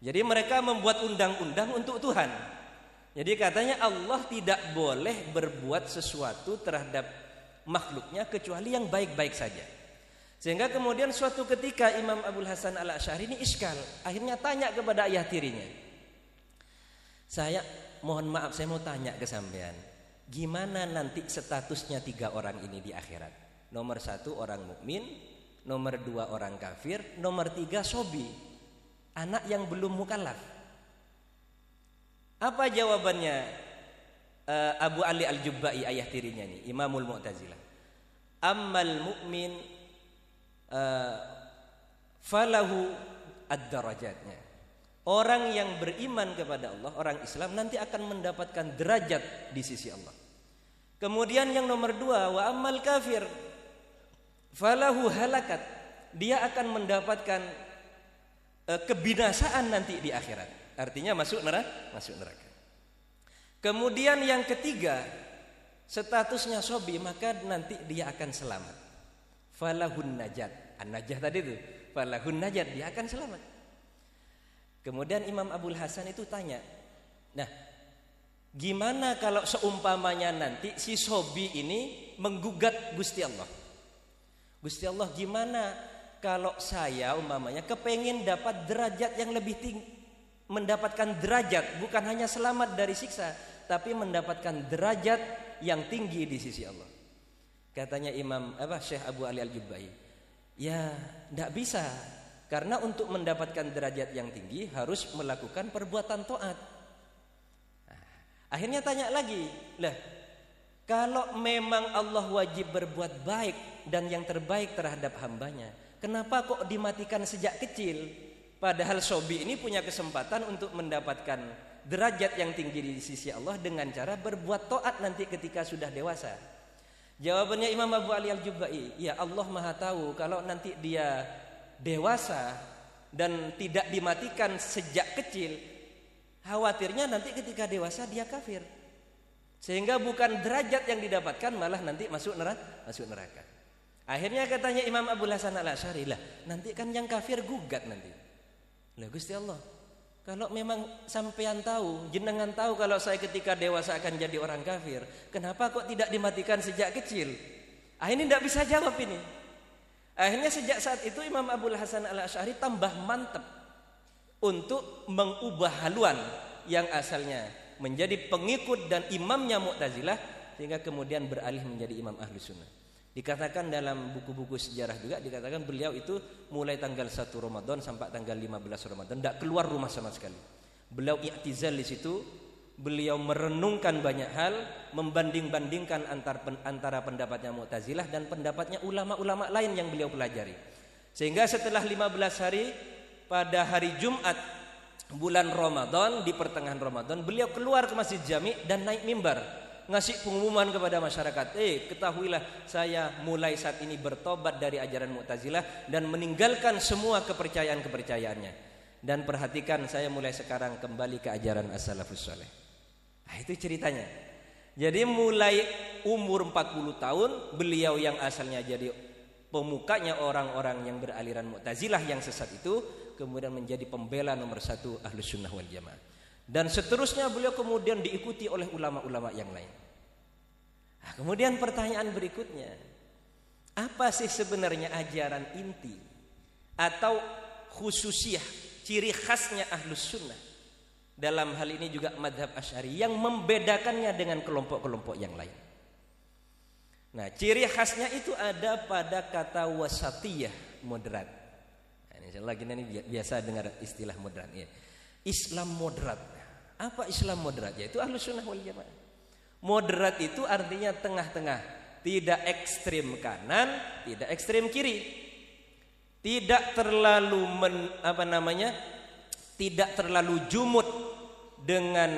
Jadi mereka membuat undang-undang untuk Tuhan. Jadi katanya Allah tidak boleh berbuat sesuatu terhadap makhluknya kecuali yang baik-baik saja. Sehingga kemudian suatu ketika Imam Abdul Hasan al Ashari ini iskal, akhirnya tanya kepada ayah tirinya. Saya mohon maaf saya mau tanya ke sampean, gimana nanti statusnya tiga orang ini di akhirat? Nomor satu orang mukmin, nomor dua orang kafir, nomor tiga sobi, anak yang belum mukallaf. Apa jawabannya uh, Abu Ali Al-Jubbai ayah tirinya nih, Imamul Mu'tazilah. Ammal mu'min uh, falahu ad-darajatnya. Orang yang beriman kepada Allah, orang Islam nanti akan mendapatkan derajat di sisi Allah. Kemudian yang nomor dua, wa ammal kafir falahu halakat. Dia akan mendapatkan uh, kebinasaan nanti di akhirat. Artinya masuk neraka, masuk neraka. Kemudian yang ketiga, statusnya sobi maka nanti dia akan selamat. Falahun najat. An-najah tadi itu. Falahun najat dia akan selamat. Kemudian Imam Abdul Hasan itu tanya, "Nah, gimana kalau seumpamanya nanti si sobi ini menggugat Gusti Allah? Gusti Allah gimana kalau saya umpamanya kepengen dapat derajat yang lebih tinggi mendapatkan derajat, bukan hanya selamat dari siksa, tapi mendapatkan derajat yang tinggi di sisi Allah. Katanya Imam apa Syekh Abu Ali Al-Jubbai, ya tidak bisa karena untuk mendapatkan derajat yang tinggi harus melakukan perbuatan taat. Akhirnya tanya lagi, lah kalau memang Allah wajib berbuat baik dan yang terbaik terhadap hambanya, kenapa kok dimatikan sejak kecil? Padahal sobi ini punya kesempatan untuk mendapatkan derajat yang tinggi di sisi Allah dengan cara berbuat taat nanti ketika sudah dewasa. Jawabannya Imam Abu Ali Al-Jubai, ya Allah Maha tahu kalau nanti dia dewasa dan tidak dimatikan sejak kecil, khawatirnya nanti ketika dewasa dia kafir. Sehingga bukan derajat yang didapatkan malah nanti masuk neraka, masuk neraka. Akhirnya katanya Imam Abu Hasan Al Asy'ari lah, nanti kan yang kafir gugat nanti. Lah Gusti Allah, kalau memang sampean tahu, jenengan tahu kalau saya ketika dewasa akan jadi orang kafir, kenapa kok tidak dimatikan sejak kecil? Ah ini tidak bisa jawab ini. Akhirnya sejak saat itu Imam Abu Hasan Al Asy'ari tambah mantep untuk mengubah haluan yang asalnya menjadi pengikut dan imamnya Mu'tazilah sehingga kemudian beralih menjadi imam ahlu sunnah. Dikatakan dalam buku-buku sejarah juga dikatakan beliau itu mulai tanggal 1 Ramadan sampai tanggal 15 Ramadan tidak keluar rumah sama sekali. Beliau i'tizal di situ, beliau merenungkan banyak hal, membanding-bandingkan antar antara pendapatnya Mu'tazilah dan pendapatnya ulama-ulama lain yang beliau pelajari. Sehingga setelah 15 hari pada hari Jumat bulan Ramadan di pertengahan Ramadan beliau keluar ke Masjid Jami dan naik mimbar ngasih pengumuman kepada masyarakat eh ketahuilah saya mulai saat ini bertobat dari ajaran Mu'tazilah dan meninggalkan semua kepercayaan-kepercayaannya. Dan perhatikan saya mulai sekarang kembali ke ajaran as-salafus saleh. Nah, itu ceritanya. Jadi mulai umur 40 tahun beliau yang asalnya jadi pemukanya orang-orang yang beraliran Mu'tazilah yang sesat itu kemudian menjadi pembela nomor satu ahlus sunnah wal jamaah. Dan seterusnya beliau kemudian diikuti oleh ulama-ulama yang lain. Nah, kemudian pertanyaan berikutnya, apa sih sebenarnya ajaran inti atau khususiah ciri khasnya ahlus sunnah dalam hal ini juga madhab asyari yang membedakannya dengan kelompok-kelompok yang lain. Nah, ciri khasnya itu ada pada kata wasatiyah moderat. Lagi ini biasa dengar istilah moderat ya. Islam moderat. Apa Islam moderat? Yaitu ahlus sunnah wal jamaah. Moderat itu artinya tengah-tengah, tidak ekstrim kanan, tidak ekstrim kiri. Tidak terlalu men, apa namanya? Tidak terlalu jumut dengan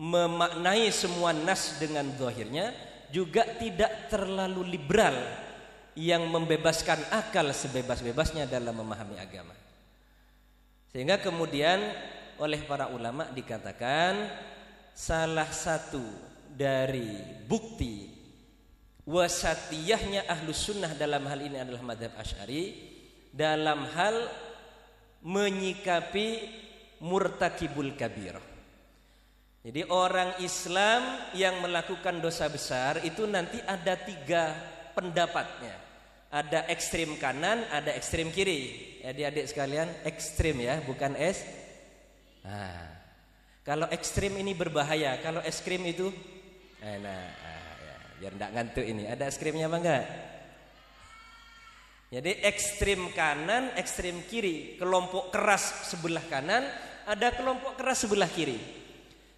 memaknai semua nas dengan zahirnya, juga tidak terlalu liberal yang membebaskan akal sebebas-bebasnya dalam memahami agama. Sehingga kemudian oleh para ulama dikatakan salah satu dari bukti wasatiyahnya ahlus sunnah dalam hal ini adalah madhab ashari dalam hal menyikapi murtakibul kabir. Jadi orang Islam yang melakukan dosa besar itu nanti ada tiga pendapatnya. Ada ekstrim kanan, ada ekstrim kiri. Adik-adik sekalian, ekstrim ya, bukan es. Nah, kalau ekstrim ini berbahaya, kalau es krim itu enak. Ah, ya, biar enggak ngantuk ini. Ada es krimnya apa enggak? Jadi ekstrim kanan, ekstrim kiri, kelompok keras sebelah kanan, ada kelompok keras sebelah kiri.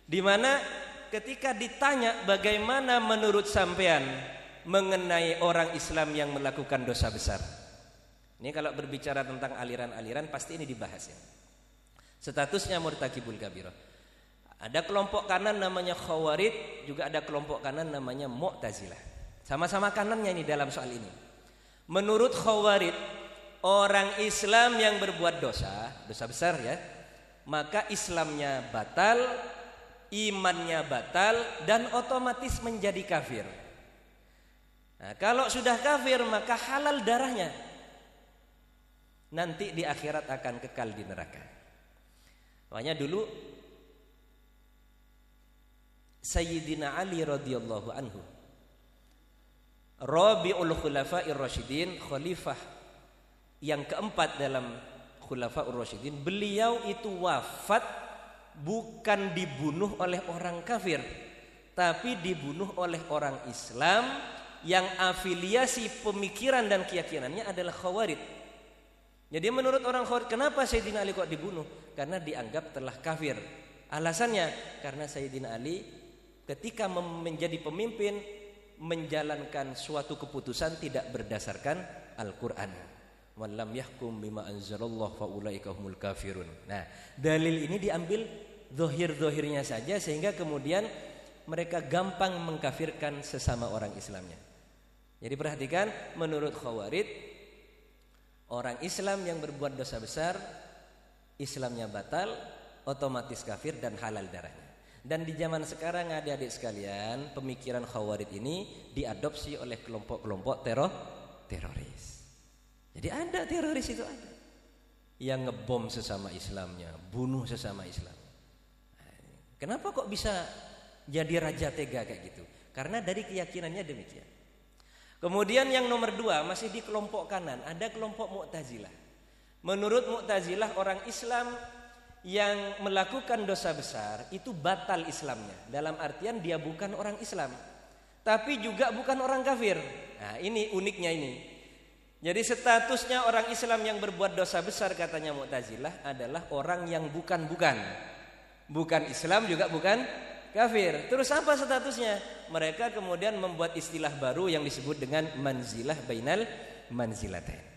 Di mana ketika ditanya bagaimana menurut sampean mengenai orang Islam yang melakukan dosa besar. Ini kalau berbicara tentang aliran-aliran pasti ini dibahas ya. Statusnya murtakibul kabirah. Ada kelompok kanan namanya Khawarid, juga ada kelompok kanan namanya Mu'tazilah. Sama-sama kanannya ini dalam soal ini. Menurut Khawarid, orang Islam yang berbuat dosa, dosa besar ya, maka Islamnya batal, imannya batal dan otomatis menjadi kafir. Nah, kalau sudah kafir maka halal darahnya. Nanti di akhirat akan kekal di neraka. Makanya dulu Sayyidina Ali radhiyallahu anhu Rabiul Khulafa'ir Rasyidin khalifah yang keempat dalam Khulafaur Rasyidin, beliau itu wafat bukan dibunuh oleh orang kafir, tapi dibunuh oleh orang Islam yang afiliasi pemikiran dan keyakinannya adalah Khawarij. Jadi menurut orang Khawarij, kenapa Sayyidina Ali kok dibunuh? Karena dianggap telah kafir. Alasannya karena Sayyidina Ali ketika menjadi pemimpin menjalankan suatu keputusan tidak berdasarkan Al-Qur'an. Walam yahkum bima anzalallah faulaika humul kafirun. Nah, dalil ini diambil zohir-zohirnya saja sehingga kemudian mereka gampang mengkafirkan sesama orang Islamnya. Jadi perhatikan, menurut Khawarid orang Islam yang berbuat dosa besar Islamnya batal, otomatis kafir dan halal darahnya. Dan di zaman sekarang adik-adik sekalian, pemikiran Khawarid ini diadopsi oleh kelompok-kelompok teror teroris. Jadi ada teroris itu ada yang ngebom sesama Islamnya, bunuh sesama Islam. Kenapa kok bisa jadi raja tega kayak gitu? Karena dari keyakinannya demikian. Kemudian yang nomor dua masih di kelompok kanan ada kelompok Mu'tazilah. Menurut Mu'tazilah orang Islam yang melakukan dosa besar itu batal Islamnya. Dalam artian dia bukan orang Islam, tapi juga bukan orang kafir. Nah ini uniknya ini. Jadi statusnya orang Islam yang berbuat dosa besar katanya Mu'tazilah adalah orang yang bukan-bukan. Bukan Islam juga bukan kafir. Terus apa statusnya? Mereka kemudian membuat istilah baru yang disebut dengan manzilah bainal manzilatain.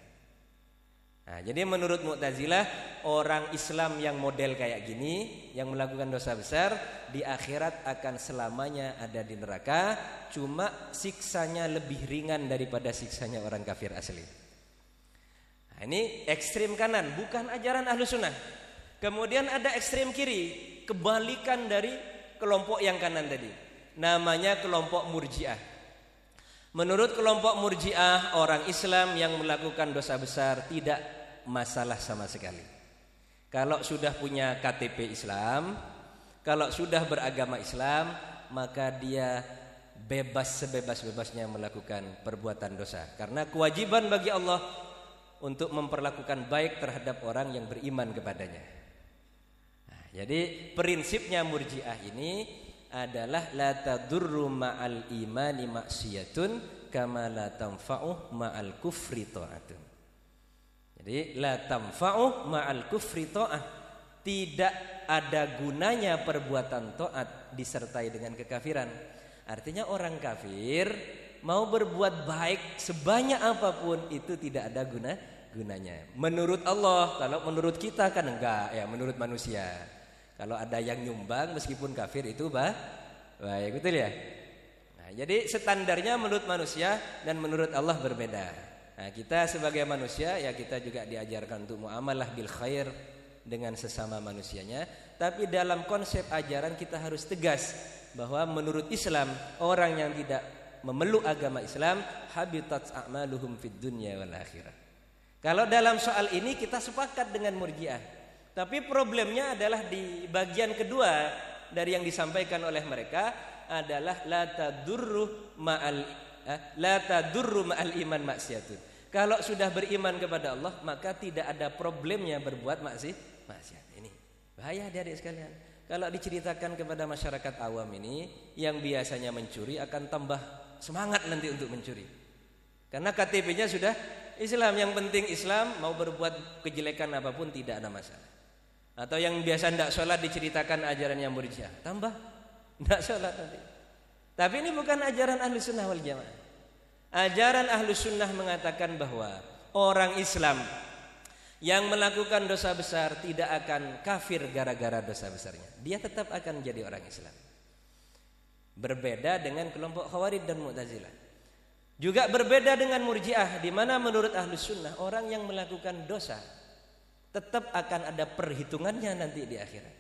Nah, jadi menurut Mu'tazilah orang Islam yang model kayak gini yang melakukan dosa besar di akhirat akan selamanya ada di neraka, cuma siksanya lebih ringan daripada siksanya orang kafir asli. Nah, ini ekstrim kanan, bukan ajaran ahlu sunnah. Kemudian ada ekstrim kiri, kebalikan dari kelompok yang kanan tadi. Namanya kelompok murjiah. Menurut kelompok murjiah, orang Islam yang melakukan dosa besar tidak masalah sama sekali. Kalau sudah punya KTP Islam, kalau sudah beragama Islam, maka dia bebas sebebas-bebasnya melakukan perbuatan dosa. Karena kewajiban bagi Allah untuk memperlakukan baik terhadap orang yang beriman kepadanya. Nah, jadi prinsipnya murjiah ini adalah la tadurru ma'al imani maksiyatun kama la tanfa'u ma'al kufri ta'atun. Jadi la tamfa'u ma'al kufri ta'ah. Tidak ada gunanya perbuatan taat disertai dengan kekafiran. Artinya orang kafir mau berbuat baik sebanyak apa pun itu tidak ada guna gunanya. Menurut Allah, kalau menurut kita kan enggak ya, menurut manusia. Kalau ada yang nyumbang meskipun kafir itu bah baik betul ya. Nah, jadi standarnya menurut manusia dan menurut Allah berbeda. Nah, kita sebagai manusia ya kita juga diajarkan untuk muamalah bil khair dengan sesama manusianya, tapi dalam konsep ajaran kita harus tegas bahwa menurut Islam orang yang tidak memeluk agama Islam habitat a'maluhum fid dunya wal akhirah. Kalau dalam soal ini kita sepakat dengan Murji'ah. Tapi problemnya adalah di bagian kedua dari yang disampaikan oleh mereka adalah la tadurru ma'al Eh, la tadurru ma'al iman maksiatun. Kalau sudah beriman kepada Allah, maka tidak ada problemnya berbuat maksiat. Maksiat ini bahaya adik sekalian. Kalau diceritakan kepada masyarakat awam ini yang biasanya mencuri akan tambah semangat nanti untuk mencuri. Karena KTP-nya sudah Islam, yang penting Islam mau berbuat kejelekan apa pun tidak ada masalah. Atau yang biasa tidak sholat diceritakan ajaran yang murjiah, tambah tidak sholat nanti. Tapi ini bukan ajaran ahlu sunnah wal jamaah. Ajaran ahlu sunnah mengatakan bahwa orang Islam yang melakukan dosa besar tidak akan kafir gara-gara dosa besarnya. Dia tetap akan menjadi orang Islam. Berbeda dengan kelompok Khawarij dan Mu'tazilah. Juga berbeda dengan Murji'ah di mana menurut ahlu sunnah orang yang melakukan dosa tetap akan ada perhitungannya nanti di akhirat.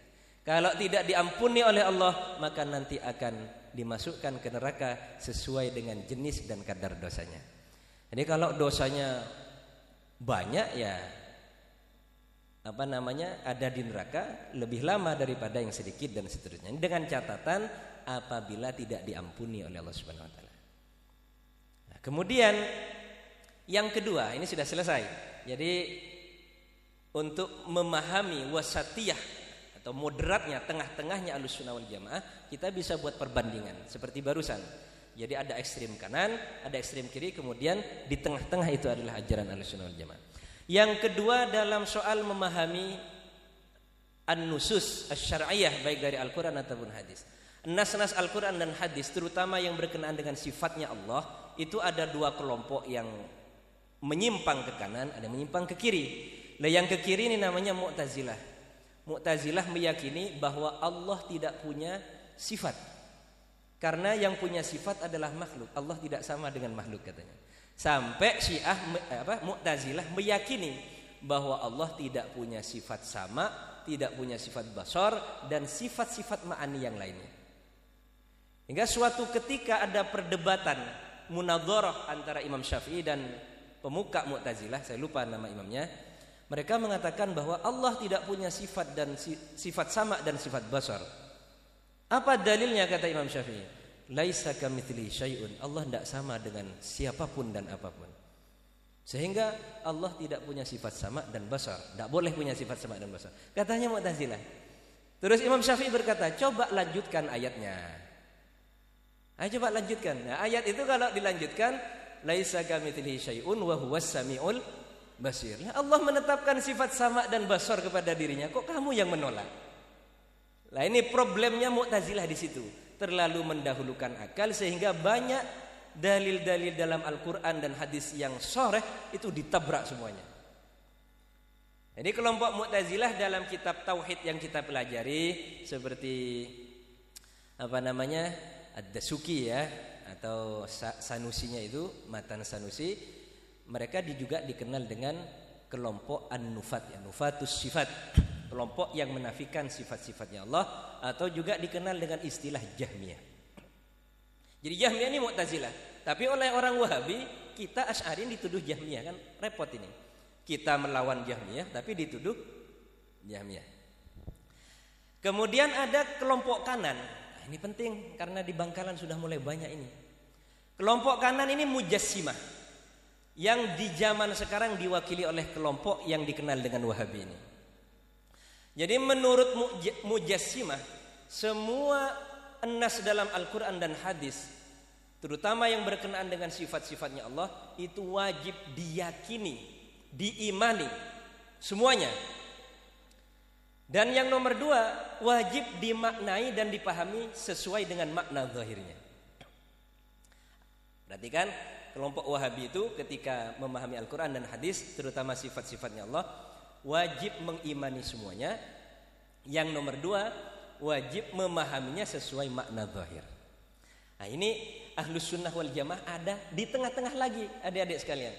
Kalau tidak diampuni oleh Allah maka nanti akan dimasukkan ke neraka sesuai dengan jenis dan kadar dosanya. Jadi kalau dosanya banyak ya apa namanya ada di neraka lebih lama daripada yang sedikit dan seterusnya. Dengan catatan apabila tidak diampuni oleh Allah Subhanahu wa taala. Nah, kemudian yang kedua, ini sudah selesai. Jadi untuk memahami wasatiyah atau moderatnya tengah-tengahnya Ahlussunnah wal Jamaah, kita bisa buat perbandingan seperti barusan. Jadi ada ekstrim kanan, ada ekstrim kiri, kemudian di tengah-tengah itu adalah ajaran Ahlussunnah wal Jamaah. Yang kedua dalam soal memahami an-nusus asy-syar'iyyah baik dari Al-Qur'an ataupun hadis. Nas-nas Al-Qur'an dan hadis terutama yang berkenaan dengan sifatnya Allah itu ada dua kelompok yang menyimpang ke kanan, ada menyimpang ke kiri. Nah, yang ke kiri ini namanya Mu'tazilah. Mu'tazilah meyakini bahwa Allah tidak punya sifat. Karena yang punya sifat adalah makhluk. Allah tidak sama dengan makhluk katanya. Sampai Syiah apa Mu'tazilah meyakini bahwa Allah tidak punya sifat sama, tidak punya sifat basar dan sifat-sifat ma'ani yang lainnya. Hingga suatu ketika ada perdebatan munadharah antara Imam Syafi'i dan pemuka Mu'tazilah, saya lupa nama imamnya. Mereka mengatakan bahwa Allah tidak punya sifat dan sifat sama dan sifat basar. Apa dalilnya kata Imam Syafi'i? Laisa kamitsli syai'un. Allah tidak sama dengan siapa pun dan apa pun. Sehingga Allah tidak punya sifat sama dan basar. Tidak boleh punya sifat sama dan basar. Katanya Mu'tazilah. Terus Imam Syafi'i berkata, coba lanjutkan ayatnya. Ayo coba lanjutkan. Nah, ayat itu kalau dilanjutkan, laisa kamitsli syai'un wa huwas samiul basir. Nah, Allah menetapkan sifat sama dan basar kepada dirinya. Kok kamu yang menolak? Nah ini problemnya Mu'tazilah di situ. Terlalu mendahulukan akal sehingga banyak dalil-dalil dalam Al-Quran dan hadis yang sore itu ditabrak semuanya. Jadi kelompok Mu'tazilah dalam kitab Tauhid yang kita pelajari seperti apa namanya Ad-Dasuki ya atau Sanusinya itu Matan Sanusi mereka juga dikenal dengan kelompok An-Nufat ya Nufatus Sifat kelompok yang menafikan sifat-sifatnya Allah atau juga dikenal dengan istilah Jahmiyah. Jadi Jahmiyah ini Mu'tazilah, tapi oleh orang Wahabi kita Asy'ari dituduh Jahmiyah kan repot ini. Kita melawan Jahmiyah tapi dituduh Jahmiyah. Kemudian ada kelompok kanan. Nah, ini penting karena di Bangkalan sudah mulai banyak ini. Kelompok kanan ini Mujassimah yang di zaman sekarang diwakili oleh kelompok yang dikenal dengan Wahabi ini. Jadi menurut Mujassimah semua enas dalam Al-Quran dan hadis terutama yang berkenaan dengan sifat-sifatnya Allah itu wajib diyakini, diimani semuanya. Dan yang nomor dua wajib dimaknai dan dipahami sesuai dengan makna zahirnya. Berarti kan kelompok Wahabi itu ketika memahami Al-Quran dan hadis terutama sifat-sifatnya Allah wajib mengimani semuanya. Yang nomor dua, wajib memahaminya sesuai makna zahir. Nah ini ahlus sunnah wal jamaah ada di tengah-tengah lagi adik-adik sekalian.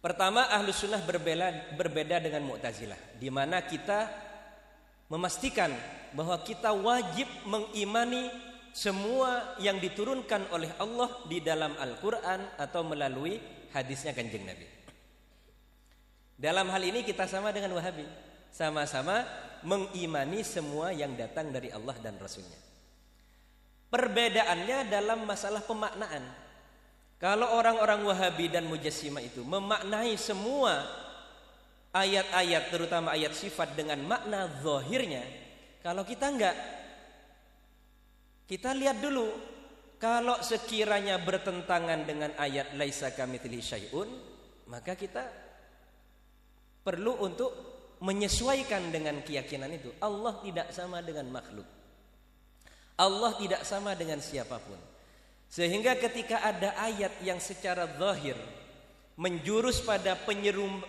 Pertama ahlus sunnah berbeda, berbeda dengan mu'tazilah. Di mana kita memastikan bahwa kita wajib mengimani semua yang diturunkan oleh Allah di dalam Al-Quran atau melalui hadisnya kanjeng Nabi. Dalam hal ini kita sama dengan Wahabi. Sama-sama mengimani semua yang datang dari Allah dan Rasulnya. Perbedaannya dalam masalah pemaknaan. Kalau orang-orang Wahabi dan Mujassimah itu memaknai semua ayat-ayat terutama ayat sifat dengan makna zahirnya, kalau kita enggak kita lihat dulu kalau sekiranya bertentangan dengan ayat laisa kamitsli syai'un, maka kita perlu untuk menyesuaikan dengan keyakinan itu. Allah tidak sama dengan makhluk. Allah tidak sama dengan siapa pun. Sehingga ketika ada ayat yang secara zahir menjurus pada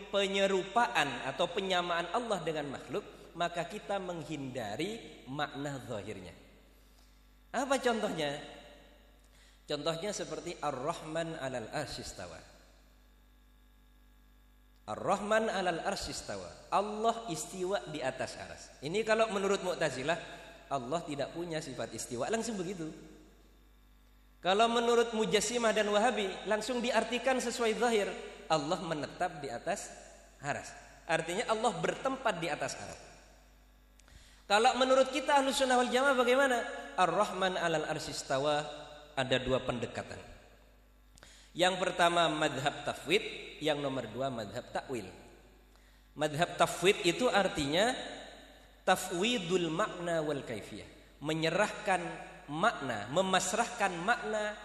penyerupaan atau penyamaan Allah dengan makhluk, maka kita menghindari makna zahirnya. Apa contohnya? Contohnya seperti Ar-Rahman 'alal arsyistawa. Ar-Rahman alal arsistawa. Allah istiwa di atas aras. Ini kalau menurut Mu'tazilah Allah tidak punya sifat istiwa. Langsung begitu. Kalau menurut Mujassimah dan Wahabi langsung diartikan sesuai zahir. Allah menetap di atas aras. Artinya Allah bertempat di atas aras. Kalau menurut kita Ahlus Sunnah wal Jamaah bagaimana? Ar-Rahman alal arsistawa ada dua pendekatan. Yang pertama madhab tafwid, yang nomor dua madhab takwil. Madhab tafwid itu artinya tafwidul makna wal kaifiyah. Menyerahkan makna, memasrahkan makna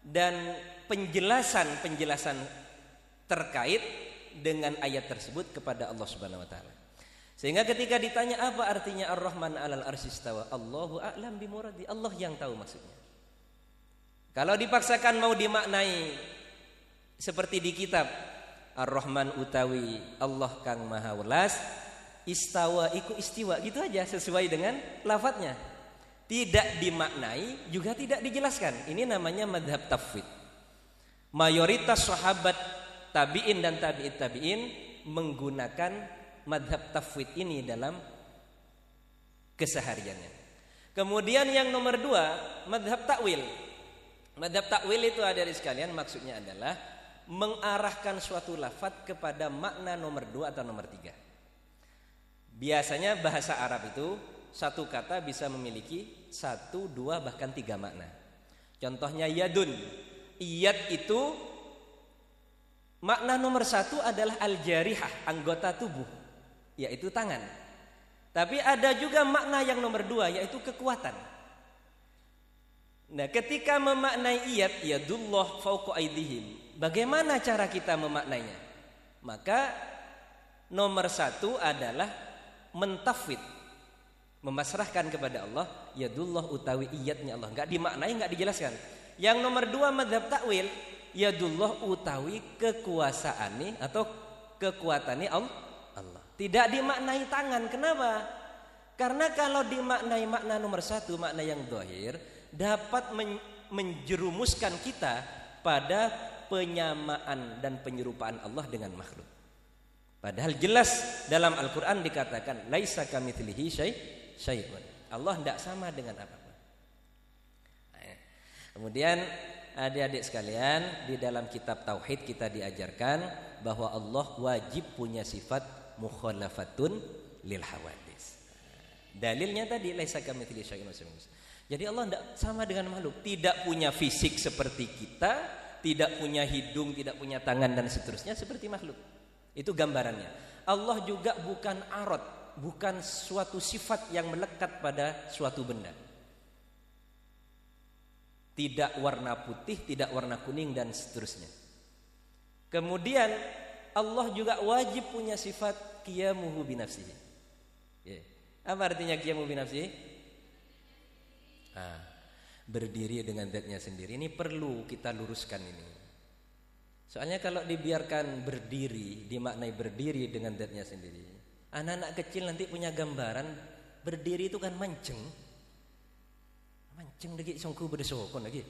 dan penjelasan-penjelasan terkait dengan ayat tersebut kepada Allah Subhanahu wa taala. Sehingga ketika ditanya apa artinya Ar-Rahman 'alal arsyistawa, Allahu a'lam bimuradi. Allah yang tahu maksudnya. Kalau dipaksakan mau dimaknai seperti di kitab Ar-Rahman utawi Allah kang maha welas, istawa iku istiwa gitu aja sesuai dengan lafadznya. Tidak dimaknai juga tidak dijelaskan. Ini namanya madhab tafwid. Mayoritas sahabat tabi'in dan tabi'it tabi'in menggunakan madhab tafwid ini dalam kesehariannya. Kemudian yang nomor dua, madhab takwil. Madhab takwil itu ada di sekalian maksudnya adalah mengarahkan suatu lafat kepada makna nomor dua atau nomor tiga. Biasanya bahasa Arab itu satu kata bisa memiliki satu, dua bahkan tiga makna. Contohnya yadun. Iyad itu makna nomor satu adalah al-jarihah, anggota tubuh yaitu tangan. Tapi ada juga makna yang nomor dua yaitu kekuatan. Nah, ketika memaknai iyat yadullah fauqa aidihim, bagaimana cara kita memaknainya? Maka nomor satu adalah mentafwid, memasrahkan kepada Allah yadullah utawi iyatnya Allah. Enggak dimaknai, enggak dijelaskan. Yang nomor dua madhab takwil yadullah utawi kekuasaane atau kekuatannya Allah tidak dimaknai tangan. Kenapa? Karena kalau dimaknai makna nomor satu, makna yang dohir, dapat menjerumuskan kita pada penyamaan dan penyerupaan Allah dengan makhluk. Padahal jelas dalam Al-Quran dikatakan laisa kamitslihi syai syai'un. Allah tidak sama dengan apa pun. Nah, kemudian adik-adik sekalian di dalam kitab tauhid kita diajarkan bahwa Allah wajib punya sifat mukhalafatun lil hawadis. Dalilnya tadi laisa kamitsli syai'un Jadi Allah tidak sama dengan makhluk, tidak punya fisik seperti kita, tidak punya hidung, tidak punya tangan dan seterusnya seperti makhluk. Itu gambarannya. Allah juga bukan arot, bukan suatu sifat yang melekat pada suatu benda. Tidak warna putih, tidak warna kuning dan seterusnya. Kemudian Allah juga wajib punya sifat qiyamuhu binafsihi. Ya. Apa artinya qiyamuhu binafsihi? Ah, berdiri dengan zatnya sendiri. Ini perlu kita luruskan ini. Soalnya kalau dibiarkan berdiri, dimaknai berdiri dengan zatnya sendiri. Anak-anak kecil nanti punya gambaran berdiri itu kan mancing. Mancing lagi songku berdesokon lagi.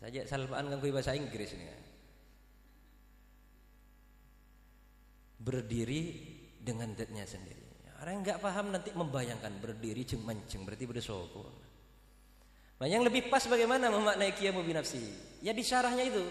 Saja salpaan kan bahasa Inggris ini. Berdiri dengan datnya sendiri. Orang nggak paham nanti membayangkan berdiri ceng menceng berarti bersoko. Nah, yang lebih pas bagaimana memaknai qiyamu binafsi? Ya di syarahnya itu.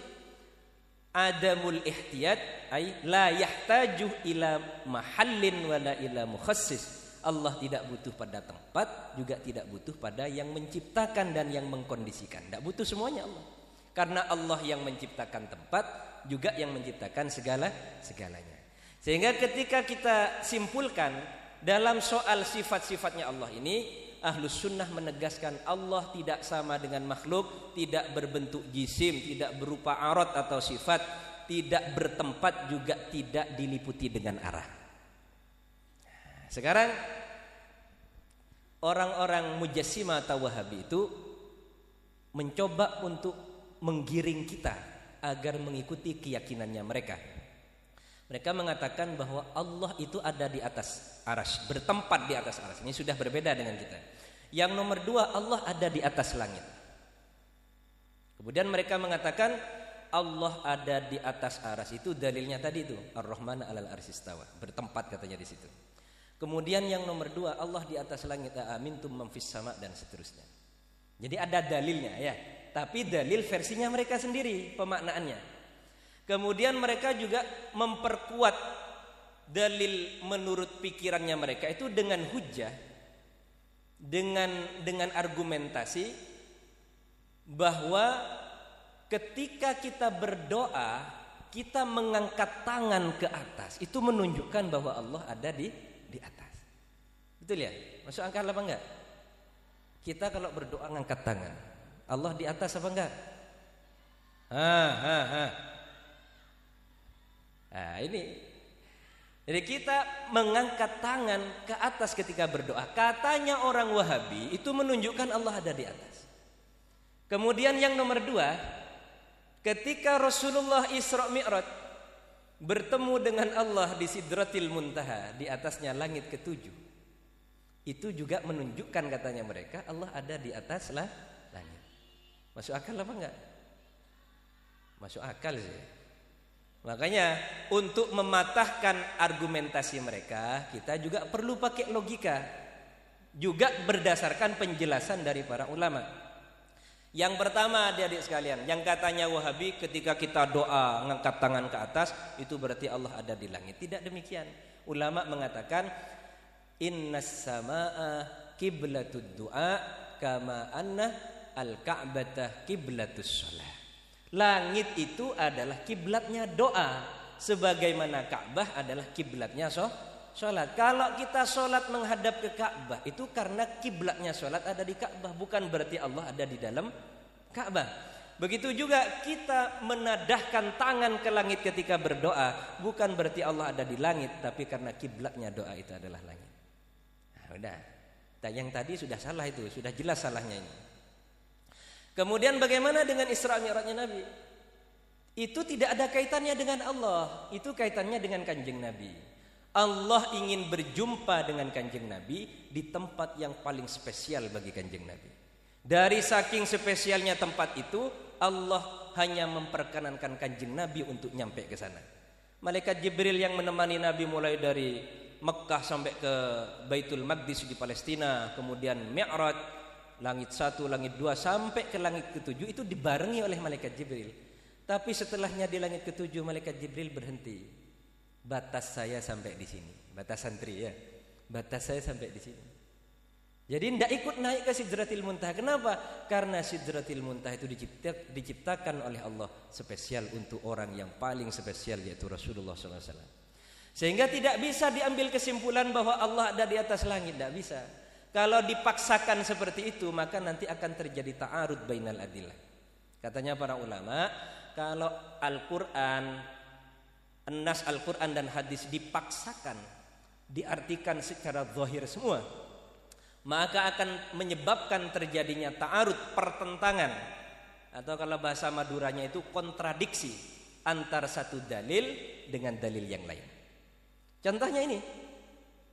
Adamul ihtiyat ay la yahtaju ila mahallin wala ila mukhassis. Allah tidak butuh pada tempat, juga tidak butuh pada yang menciptakan dan yang mengkondisikan. Tidak butuh semuanya Allah. Karena Allah yang menciptakan tempat, juga yang menciptakan segala segalanya. Sehingga ketika kita simpulkan dalam soal sifat-sifatnya Allah ini, Ahlus Sunnah menegaskan Allah tidak sama dengan makhluk, tidak berbentuk jisim, tidak berupa arot atau sifat, tidak bertempat juga tidak diliputi dengan arah. Sekarang orang-orang Mujassima atau Wahabi itu mencoba untuk menggiring kita agar mengikuti keyakinannya mereka. Mereka mengatakan bahwa Allah itu ada di atas aras, bertempat di atas aras. Ini sudah berbeda dengan kita. Yang nomor dua, Allah ada di atas langit. Kemudian mereka mengatakan Allah ada di atas aras itu dalilnya tadi itu Ar-Rahman alal arsistawa bertempat katanya di situ. Kemudian yang nomor dua Allah di atas langit amin tum memfis sama dan seterusnya. Jadi ada dalilnya ya, tapi dalil versinya mereka sendiri pemaknaannya. Kemudian mereka juga memperkuat dalil menurut pikirannya mereka itu dengan hujah dengan dengan argumentasi bahwa ketika kita berdoa kita mengangkat tangan ke atas itu menunjukkan bahwa Allah ada di di atas. Betul ya? Masuk akal apa enggak? Kita kalau berdoa ngangkat tangan, Allah di atas apa enggak? Ha ha ha. Nah, ini jadi kita mengangkat tangan ke atas ketika berdoa. Katanya orang Wahabi itu menunjukkan Allah ada di atas. Kemudian yang nomor dua, Ketika Rasulullah Isra Mi'raj bertemu dengan Allah di Sidratil Muntaha di atasnya langit ketujuh. Itu juga menunjukkan katanya mereka Allah ada di atas lah langit. Masuk akal apa enggak? Masuk akal sih. Makanya untuk mematahkan argumentasi mereka, kita juga perlu pakai logika. Juga berdasarkan penjelasan dari para ulama. Yang pertama adik-adik sekalian, yang katanya Wahabi ketika kita doa ngangkat tangan ke atas itu berarti Allah ada di langit. Tidak demikian. Ulama mengatakan innas samaa kiblatud du'a kama anna al-ka'bata kiblatus shalah. Langit itu adalah kiblatnya doa sebagaimana Ka'bah adalah kiblatnya sholat. Kalau kita sholat menghadap ke Ka'bah itu karena kiblatnya sholat ada di Ka'bah, bukan berarti Allah ada di dalam Ka'bah. Begitu juga kita menadahkan tangan ke langit ketika berdoa, bukan berarti Allah ada di langit, tapi karena kiblatnya doa itu adalah langit. Nah, udah. Yang tadi sudah salah itu, sudah jelas salahnya ini. Kemudian bagaimana dengan Isra Mi'rajnya Nabi? Itu tidak ada kaitannya dengan Allah, itu kaitannya dengan Kanjeng Nabi. Allah ingin berjumpa dengan kanjeng Nabi di tempat yang paling spesial bagi kanjeng Nabi. Dari saking spesialnya tempat itu, Allah hanya memperkenankan kanjeng Nabi untuk nyampe ke sana. Malaikat Jibril yang menemani Nabi mulai dari Mekah sampai ke Baitul Maqdis di Palestina, kemudian Mi'raj, langit satu, langit dua, sampai ke langit ketujuh itu dibarengi oleh Malaikat Jibril. Tapi setelahnya di langit ketujuh Malaikat Jibril berhenti batas saya sampai di sini. Batas santri ya. Batas saya sampai di sini. Jadi tidak ikut naik ke Sidratil Muntaha. Kenapa? Karena Sidratil Muntaha itu dicipta, diciptakan oleh Allah spesial untuk orang yang paling spesial yaitu Rasulullah SAW. Sehingga tidak bisa diambil kesimpulan bahwa Allah ada di atas langit. Tidak bisa. Kalau dipaksakan seperti itu maka nanti akan terjadi ta'arud bainal adillah. Katanya para ulama, kalau Al-Quran Nas Al-Quran dan hadis dipaksakan Diartikan secara zahir semua Maka akan menyebabkan terjadinya ta'arud pertentangan. Atau kalau bahasa Maduranya itu kontradiksi Antara satu dalil dengan dalil yang lain. Contohnya ini.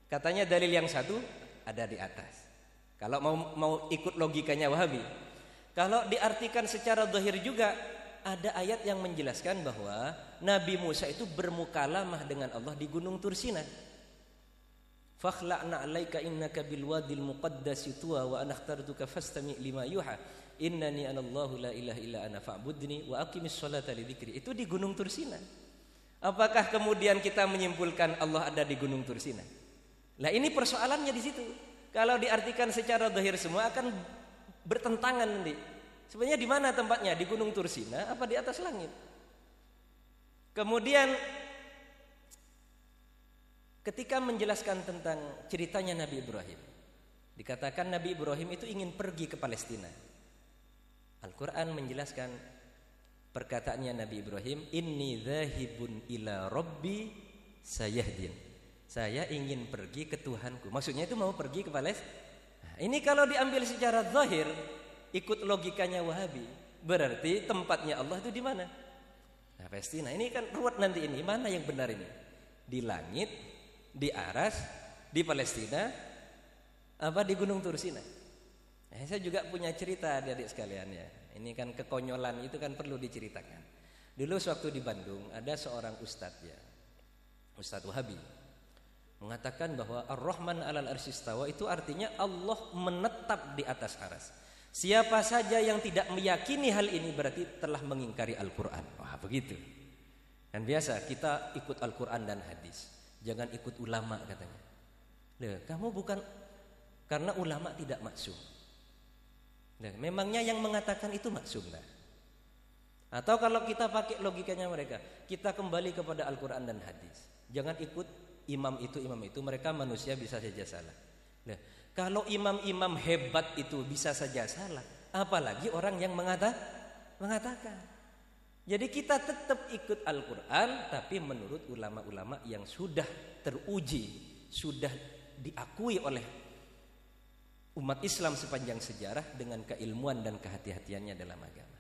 Katanya dalil yang satu ada di atas Kalau mau mau ikut logikanya Wahabi Kalau diartikan secara zahir juga ada ayat yang menjelaskan bahwa Nabi Musa itu bermukalamah dengan Allah di Gunung Tursina. Fakhla'na 'alaika innaka bil wadil tuwa wa ana ikhtartuka fastami' lima yuha. Innani anallahu la ilaha illa ana fa'budni wa aqimis sholata li dzikri. Itu di Gunung Tursina. Apakah kemudian kita menyimpulkan Allah ada di Gunung Tursina? Lah ini persoalannya di situ. Kalau diartikan secara zahir semua akan bertentangan nanti. Sebenarnya di mana tempatnya? Di Gunung Tursina apa di atas langit? Kemudian ketika menjelaskan tentang ceritanya Nabi Ibrahim, dikatakan Nabi Ibrahim itu ingin pergi ke Palestina. Al-Qur'an menjelaskan perkataannya Nabi Ibrahim, "Inni dzahibun ila rabbi sayahdin." Saya ingin pergi ke Tuhanku. Maksudnya itu mau pergi ke Palestina. Nah, ini kalau diambil secara zahir ikut logikanya Wahabi, berarti tempatnya Allah itu di mana? Nah, Palestina. Ini kan ruwet nanti ini. Mana yang benar ini? Di langit, di aras, di Palestina, apa di Gunung Tursina? Nah, saya juga punya cerita adik-adik sekalian ya. Ini kan kekonyolan itu kan perlu diceritakan. Dulu waktu di Bandung ada seorang ustadz ya. Ustadz Wahabi mengatakan bahwa Ar-Rahman alal arsistawa itu artinya Allah menetap di atas aras. Siapa saja yang tidak meyakini hal ini berarti telah mengingkari Al-Quran. Wah begitu. Dan biasa kita ikut Al-Quran dan hadis. Jangan ikut ulama katanya. Loh, kamu bukan karena ulama tidak maksum. Loh, memangnya yang mengatakan itu maksum lah. Atau kalau kita pakai logikanya mereka, kita kembali kepada Al-Qur'an dan hadis. Jangan ikut imam itu imam itu, mereka manusia bisa saja salah. Nah, kalau imam-imam hebat itu bisa saja salah, apalagi orang yang mengata, mengatakan. Jadi kita tetap ikut Al-Qur'an tapi menurut ulama-ulama yang sudah teruji, sudah diakui oleh umat Islam sepanjang sejarah dengan keilmuan dan kehati-hatiannya dalam agama.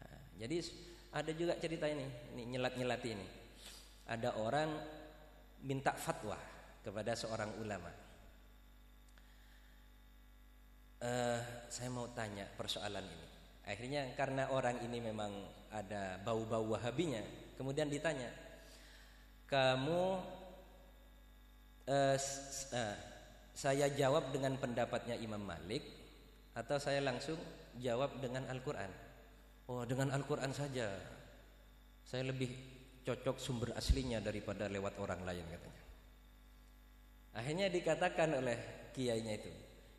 Nah, jadi ada juga cerita ini, ini nyelat-nyelat ini. Ada orang minta fatwa kepada seorang ulama. Uh, saya mau tanya persoalan ini. Akhirnya karena orang ini memang ada bau-bau wahabinya, kemudian ditanya, kamu uh, uh, saya jawab dengan pendapatnya Imam Malik atau saya langsung jawab dengan Al-Quran? Oh dengan Al-Quran saja. Saya lebih cocok sumber aslinya daripada lewat orang lain katanya. Akhirnya dikatakan oleh kiainya itu,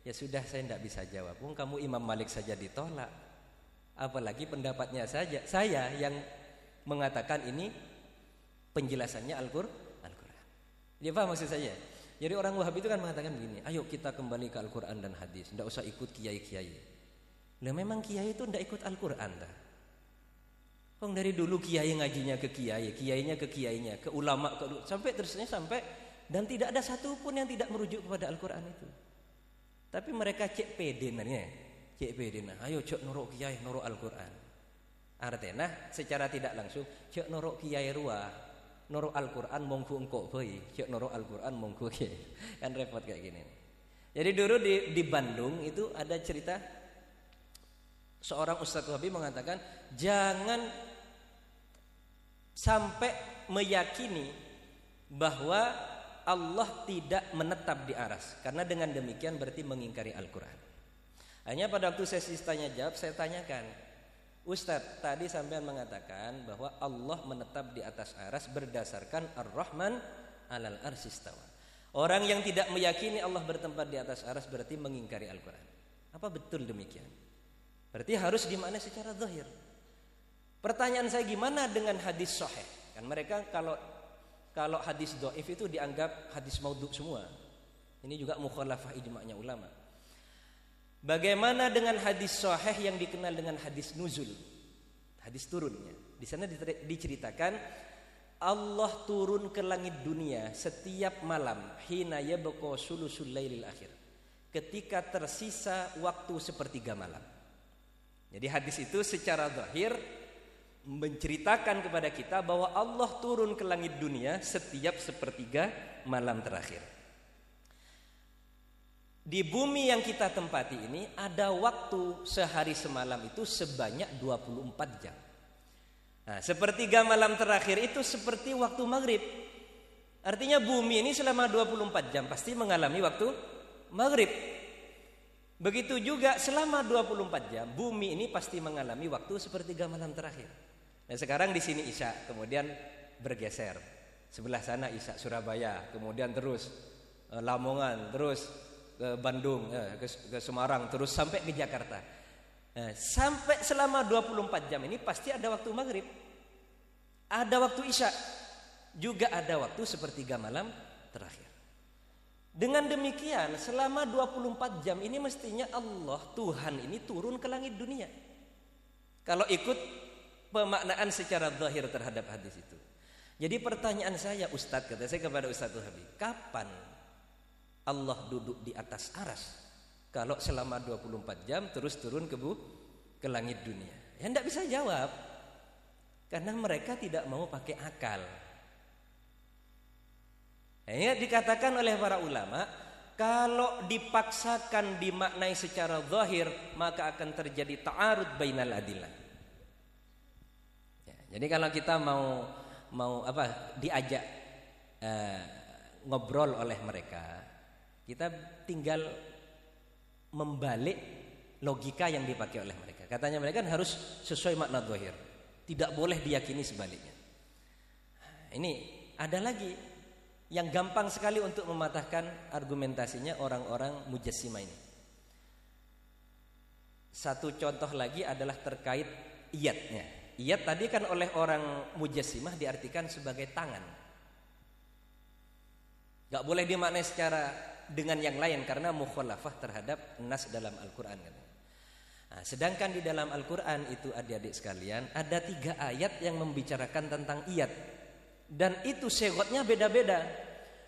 ya sudah saya tidak bisa jawab. Wong kamu Imam Malik saja ditolak apalagi pendapatnya saja saya yang mengatakan ini penjelasannya Al-Qur'an. Al-Qur'an. Dia paham maksud saya? Jadi orang Wahabi itu kan mengatakan begini, ayo kita kembali ke Al-Qur'an dan hadis, tidak usah ikut kiai-kiai. Lah memang kiai itu tidak ikut Al-Qur'an dah. Kong dari dulu kiai ngajinya ke kiai, kiainya ke kiainya, ke ulama ke sampai terusnya sampai dan tidak ada satupun yang tidak merujuk kepada Al-Qur'an itu. Tapi mereka cek pede nanya cek bedina ayo cek norok kiai norok Al-Qur'an. Artinya secara tidak langsung cek norok kiai ruah norok Al-Qur'an mongku engkau bayi cek norok Al-Qur'an mongku kan repot kayak gini. Jadi dulu di, di Bandung itu ada cerita seorang Ustadz Wahabi mengatakan jangan sampai meyakini bahwa Allah tidak menetap di aras karena dengan demikian berarti mengingkari Al-Qur'an hanya pada waktu sesi tanya jawab saya tanyakan, Ustadz tadi sampean mengatakan bahwa Allah menetap di atas aras berdasarkan Ar-Rahman alal arsistawa. Orang yang tidak meyakini Allah bertempat di atas aras berarti mengingkari Al-Quran. Apa betul demikian? Berarti harus di mana secara zahir. Pertanyaan saya gimana dengan hadis sahih? Kan mereka kalau kalau hadis doif itu dianggap hadis maudhu semua. Ini juga mukhalafah ijma'nya ulama. Bagaimana dengan hadis sahih yang dikenal dengan hadis nuzul? Hadis turunnya. Di sana diceritakan Allah turun ke langit dunia setiap malam hina yabqa sulusul lailil akhir. Ketika tersisa waktu sepertiga malam. Jadi hadis itu secara zahir menceritakan kepada kita bahwa Allah turun ke langit dunia setiap sepertiga malam terakhir. Di bumi yang kita tempati ini ada waktu sehari semalam itu sebanyak 24 jam. Nah, sepertiga malam terakhir itu seperti waktu maghrib. Artinya bumi ini selama 24 jam pasti mengalami waktu maghrib. Begitu juga selama 24 jam bumi ini pasti mengalami waktu sepertiga malam terakhir. Nah, sekarang di sini Isya, kemudian bergeser. Sebelah sana Isya Surabaya, kemudian terus eh, Lamongan, terus ke Bandung, ya, ke, ke Semarang, terus sampai ke Jakarta. Nah, sampai selama 24 jam ini pasti ada waktu maghrib, ada waktu isya, juga ada waktu sepertiga malam terakhir. Dengan demikian selama 24 jam ini mestinya Allah Tuhan ini turun ke langit dunia. Kalau ikut pemaknaan secara zahir terhadap hadis itu. Jadi pertanyaan saya Ustadz kata saya kepada Ustadz Habib, kapan Allah duduk di atas aras? Kalau selama 24 jam terus turun ke bu ke langit dunia. Ya tidak bisa jawab. Karena mereka tidak mau pakai akal. Ya dikatakan oleh para ulama kalau dipaksakan dimaknai secara zahir maka akan terjadi ta'arud bainal adillah jadi kalau kita mau mau apa diajak uh, ngobrol oleh mereka kita tinggal membalik logika yang dipakai oleh mereka. Katanya mereka kan harus sesuai makna zahir. Tidak boleh diyakini sebaliknya. Ini ada lagi yang gampang sekali untuk mematahkan argumentasinya orang-orang mujassima ini. Satu contoh lagi adalah terkait iyatnya. Iyat tadi kan oleh orang mujassimah diartikan sebagai tangan. Gak boleh dimaknai secara dengan yang lain karena mukhalafah terhadap nas dalam Al-Quran. Nah, sedangkan di dalam Al-Quran itu adik-adik sekalian ada tiga ayat yang membicarakan tentang iyat dan itu segotnya beda-beda.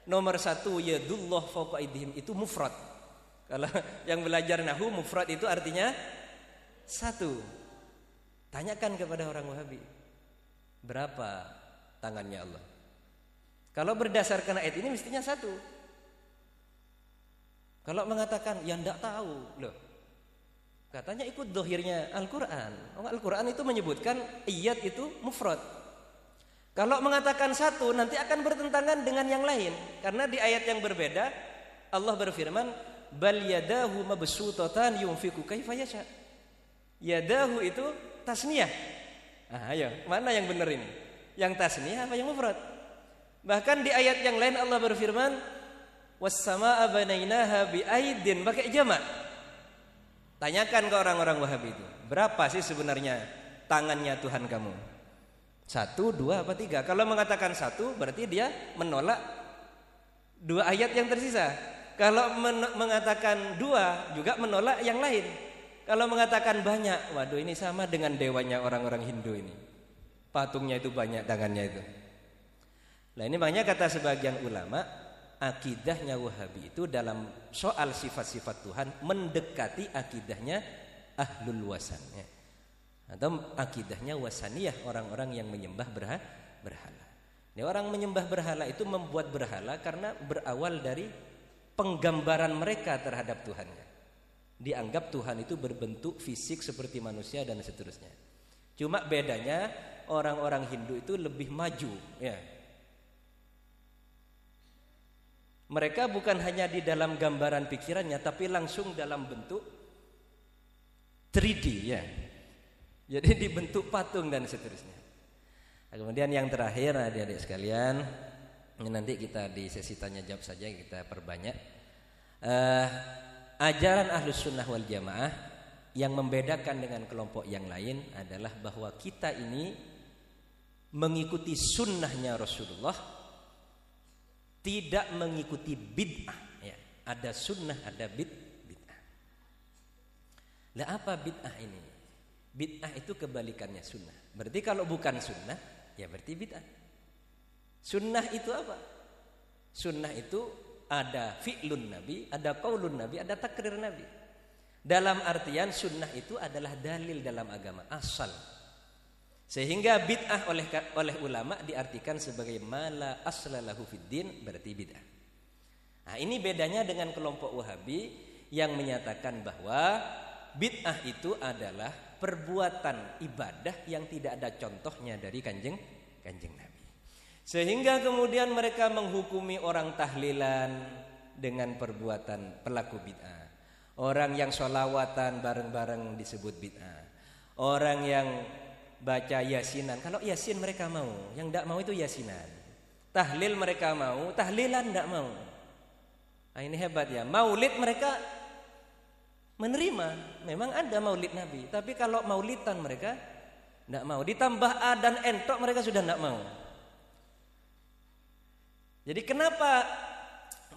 Nomor satu yadullah fauqa itu mufrad. Kalau yang belajar nahu mufrad itu artinya satu. Tanyakan kepada orang Wahabi. Berapa tangannya Allah? Kalau berdasarkan ayat ini mestinya satu. Kalau mengatakan yang tidak tahu, loh. Katanya ikut dohirnya Al-Quran. Oh, Al-Quran itu menyebutkan iyat itu mufrad. Kalau mengatakan satu nanti akan bertentangan dengan yang lain. Karena di ayat yang berbeda Allah berfirman, "Bal yadahu mabsutatan yunfiku kaifa yasha." Yadahu itu tasniyah. Ah, ayo, mana yang benar ini? Yang tasniyah apa yang mufrad? Bahkan di ayat yang lain Allah berfirman, "Was-samaa'a banainaha biaidin" pakai jamak. Tanyakan ke orang-orang Wahabi itu, berapa sih sebenarnya tangannya Tuhan kamu? Satu, dua, apa tiga? Kalau mengatakan satu, berarti dia menolak dua ayat yang tersisa. Kalau men mengatakan dua, juga menolak yang lain. Kalau mengatakan banyak, waduh ini sama dengan dewanya orang-orang Hindu ini. Patungnya itu banyak tangannya itu. Nah ini makanya kata sebagian ulama, akidahnya Wahabi itu dalam soal sifat-sifat Tuhan mendekati akidahnya ahlul wasannya. Atau akidahnya wasaniyah orang-orang yang menyembah berhala. Ini orang menyembah berhala itu membuat berhala karena berawal dari penggambaran mereka terhadap Tuhannya dianggap Tuhan itu berbentuk fisik seperti manusia dan seterusnya. Cuma bedanya orang-orang Hindu itu lebih maju, ya. Mereka bukan hanya di dalam gambaran pikirannya tapi langsung dalam bentuk 3D ya. Jadi dibentuk patung dan seterusnya. Nah, kemudian yang terakhir adik-adik sekalian, nanti kita di sesi tanya jawab saja kita perbanyak. Uh, ajaran ahlus sunnah wal jamaah yang membedakan dengan kelompok yang lain adalah bahwa kita ini mengikuti sunnahnya Rasulullah tidak mengikuti bid'ah. Ya. ada sunnah ada bid bid'ah. Lah apa bid'ah ini? Bid'ah itu kebalikannya sunnah. Berarti kalau bukan sunnah ya berarti bid'ah. Sunnah itu apa? Sunnah itu ada fi'lun nabi, ada qaulun nabi, ada takrir nabi. Dalam artian sunnah itu adalah dalil dalam agama asal. Sehingga bid'ah oleh oleh ulama diartikan sebagai mala aslalahu fiddin berarti bid'ah. Nah, ini bedanya dengan kelompok Wahabi yang menyatakan bahwa bid'ah itu adalah perbuatan ibadah yang tidak ada contohnya dari kanjeng kanjeng Nabi. Sehingga kemudian mereka menghukumi orang tahlilan dengan perbuatan pelaku bid'ah. Orang yang sholawatan bareng-bareng disebut bid'ah. Orang yang baca yasinan. Kalau yasin mereka mau, yang tidak mau itu yasinan. Tahlil mereka mau, tahlilan tidak mau. Nah, ini hebat ya. Maulid mereka menerima. Memang ada maulid Nabi. Tapi kalau maulidan mereka tidak mau. Ditambah A dan entok mereka sudah tidak mau. Jadi kenapa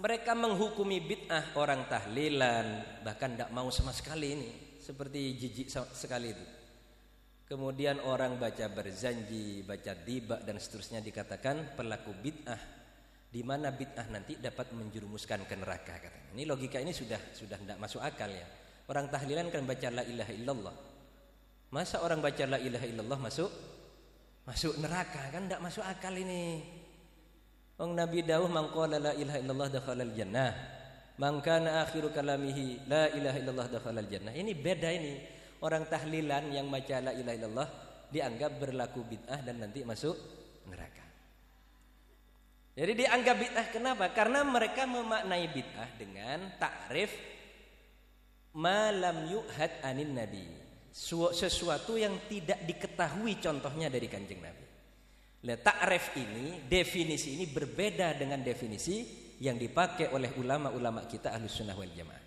mereka menghukumi bid'ah orang tahlilan bahkan tidak mau sama sekali ini seperti jijik sekali itu. Kemudian orang baca berzanji, baca tiba dan seterusnya dikatakan pelaku bid'ah di mana bid'ah nanti dapat menjerumuskan ke neraka katanya. Ini logika ini sudah sudah tidak masuk akal ya. Orang tahlilan kan baca la ilaha illallah. Masa orang baca la ilaha illallah masuk masuk neraka kan tidak masuk akal ini. Wong Nabi dawuh man qala la ilaha illallah dakhalal jannah. Man kana akhiru kalamihi la ilaha illallah dakhalal jannah. Ini beda ini. Orang tahlilan yang baca la ilaha illallah dianggap berlaku bid'ah dan nanti masuk neraka. Jadi dianggap bid'ah kenapa? Karena mereka memaknai bid'ah dengan takrif malam yuhad anin nabi. Sesuatu yang tidak diketahui contohnya dari kanjeng Nabi. Nah, ta'rif ini, definisi ini berbeda dengan definisi yang dipakai oleh ulama-ulama kita Ahlus Sunnah wal Jamaah.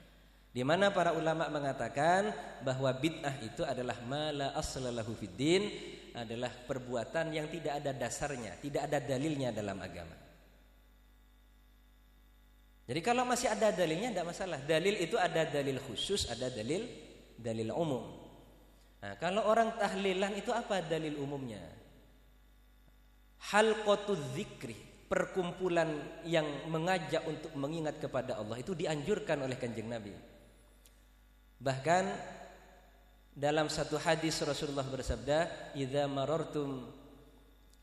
Di mana para ulama mengatakan bahwa bid'ah itu adalah mala aslalahu fiddin, adalah perbuatan yang tidak ada dasarnya, tidak ada dalilnya dalam agama. Jadi kalau masih ada dalilnya tidak masalah. Dalil itu ada dalil khusus, ada dalil dalil umum. Nah, kalau orang tahlilan itu apa dalil umumnya? Halqatul zikri, perkumpulan yang mengajak untuk mengingat kepada Allah itu dianjurkan oleh Kanjeng Nabi. Bahkan dalam satu hadis Rasulullah bersabda, "Idza marartum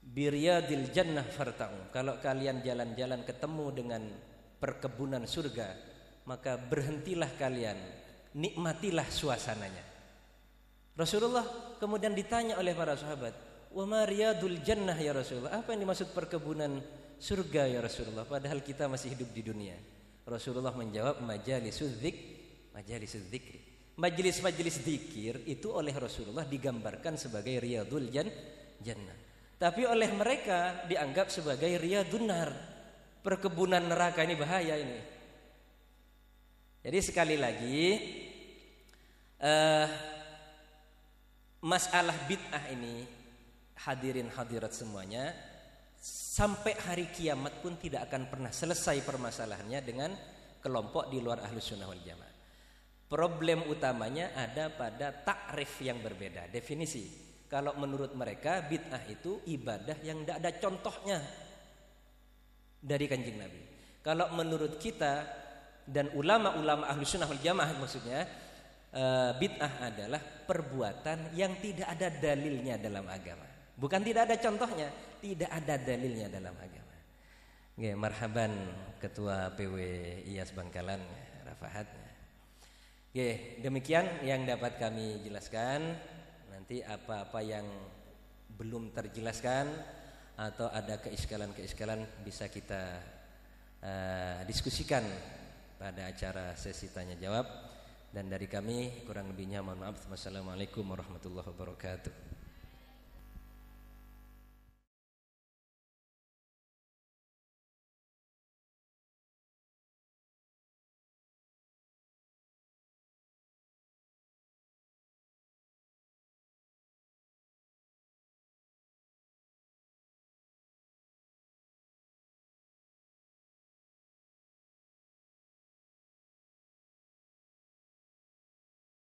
biryadil jannah farta'u." Kalau kalian jalan-jalan ketemu dengan perkebunan surga, maka berhentilah kalian, nikmatilah suasananya. Rasulullah kemudian ditanya oleh para sahabat, "Wa ma riyadul jannah ya Rasulullah?" Apa yang dimaksud perkebunan surga ya Rasulullah? Padahal kita masih hidup di dunia. Rasulullah menjawab, "Majalisudz dzik, majalisudz dzikri." Majelis-majelis zikir itu oleh Rasulullah digambarkan sebagai riyadul jan jannah. Tapi oleh mereka dianggap sebagai riyadun nar. Perkebunan neraka ini bahaya ini. Jadi sekali lagi uh, masalah bid'ah ini hadirin hadirat semuanya sampai hari kiamat pun tidak akan pernah selesai permasalahannya dengan kelompok di luar ahlus sunnah wal jamaah. Problem utamanya ada pada takrif yang berbeda, definisi. Kalau menurut mereka bid'ah itu ibadah yang tidak ada contohnya dari kanjeng Nabi. Kalau menurut kita dan ulama-ulama ahlu sunnah wal jamaah maksudnya eh, bid'ah adalah perbuatan yang tidak ada dalilnya dalam agama. Bukan tidak ada contohnya, tidak ada dalilnya dalam agama. Oke, marhaban Ketua PW IAS Bangkalan, Rafahat. Oke, demikian yang dapat kami jelaskan. Nanti apa-apa yang belum terjelaskan atau ada keiskalan-keiskalan bisa kita uh, diskusikan pada acara sesi tanya jawab. Dan dari kami kurang lebihnya mohon maaf. Wassalamualaikum warahmatullahi wabarakatuh.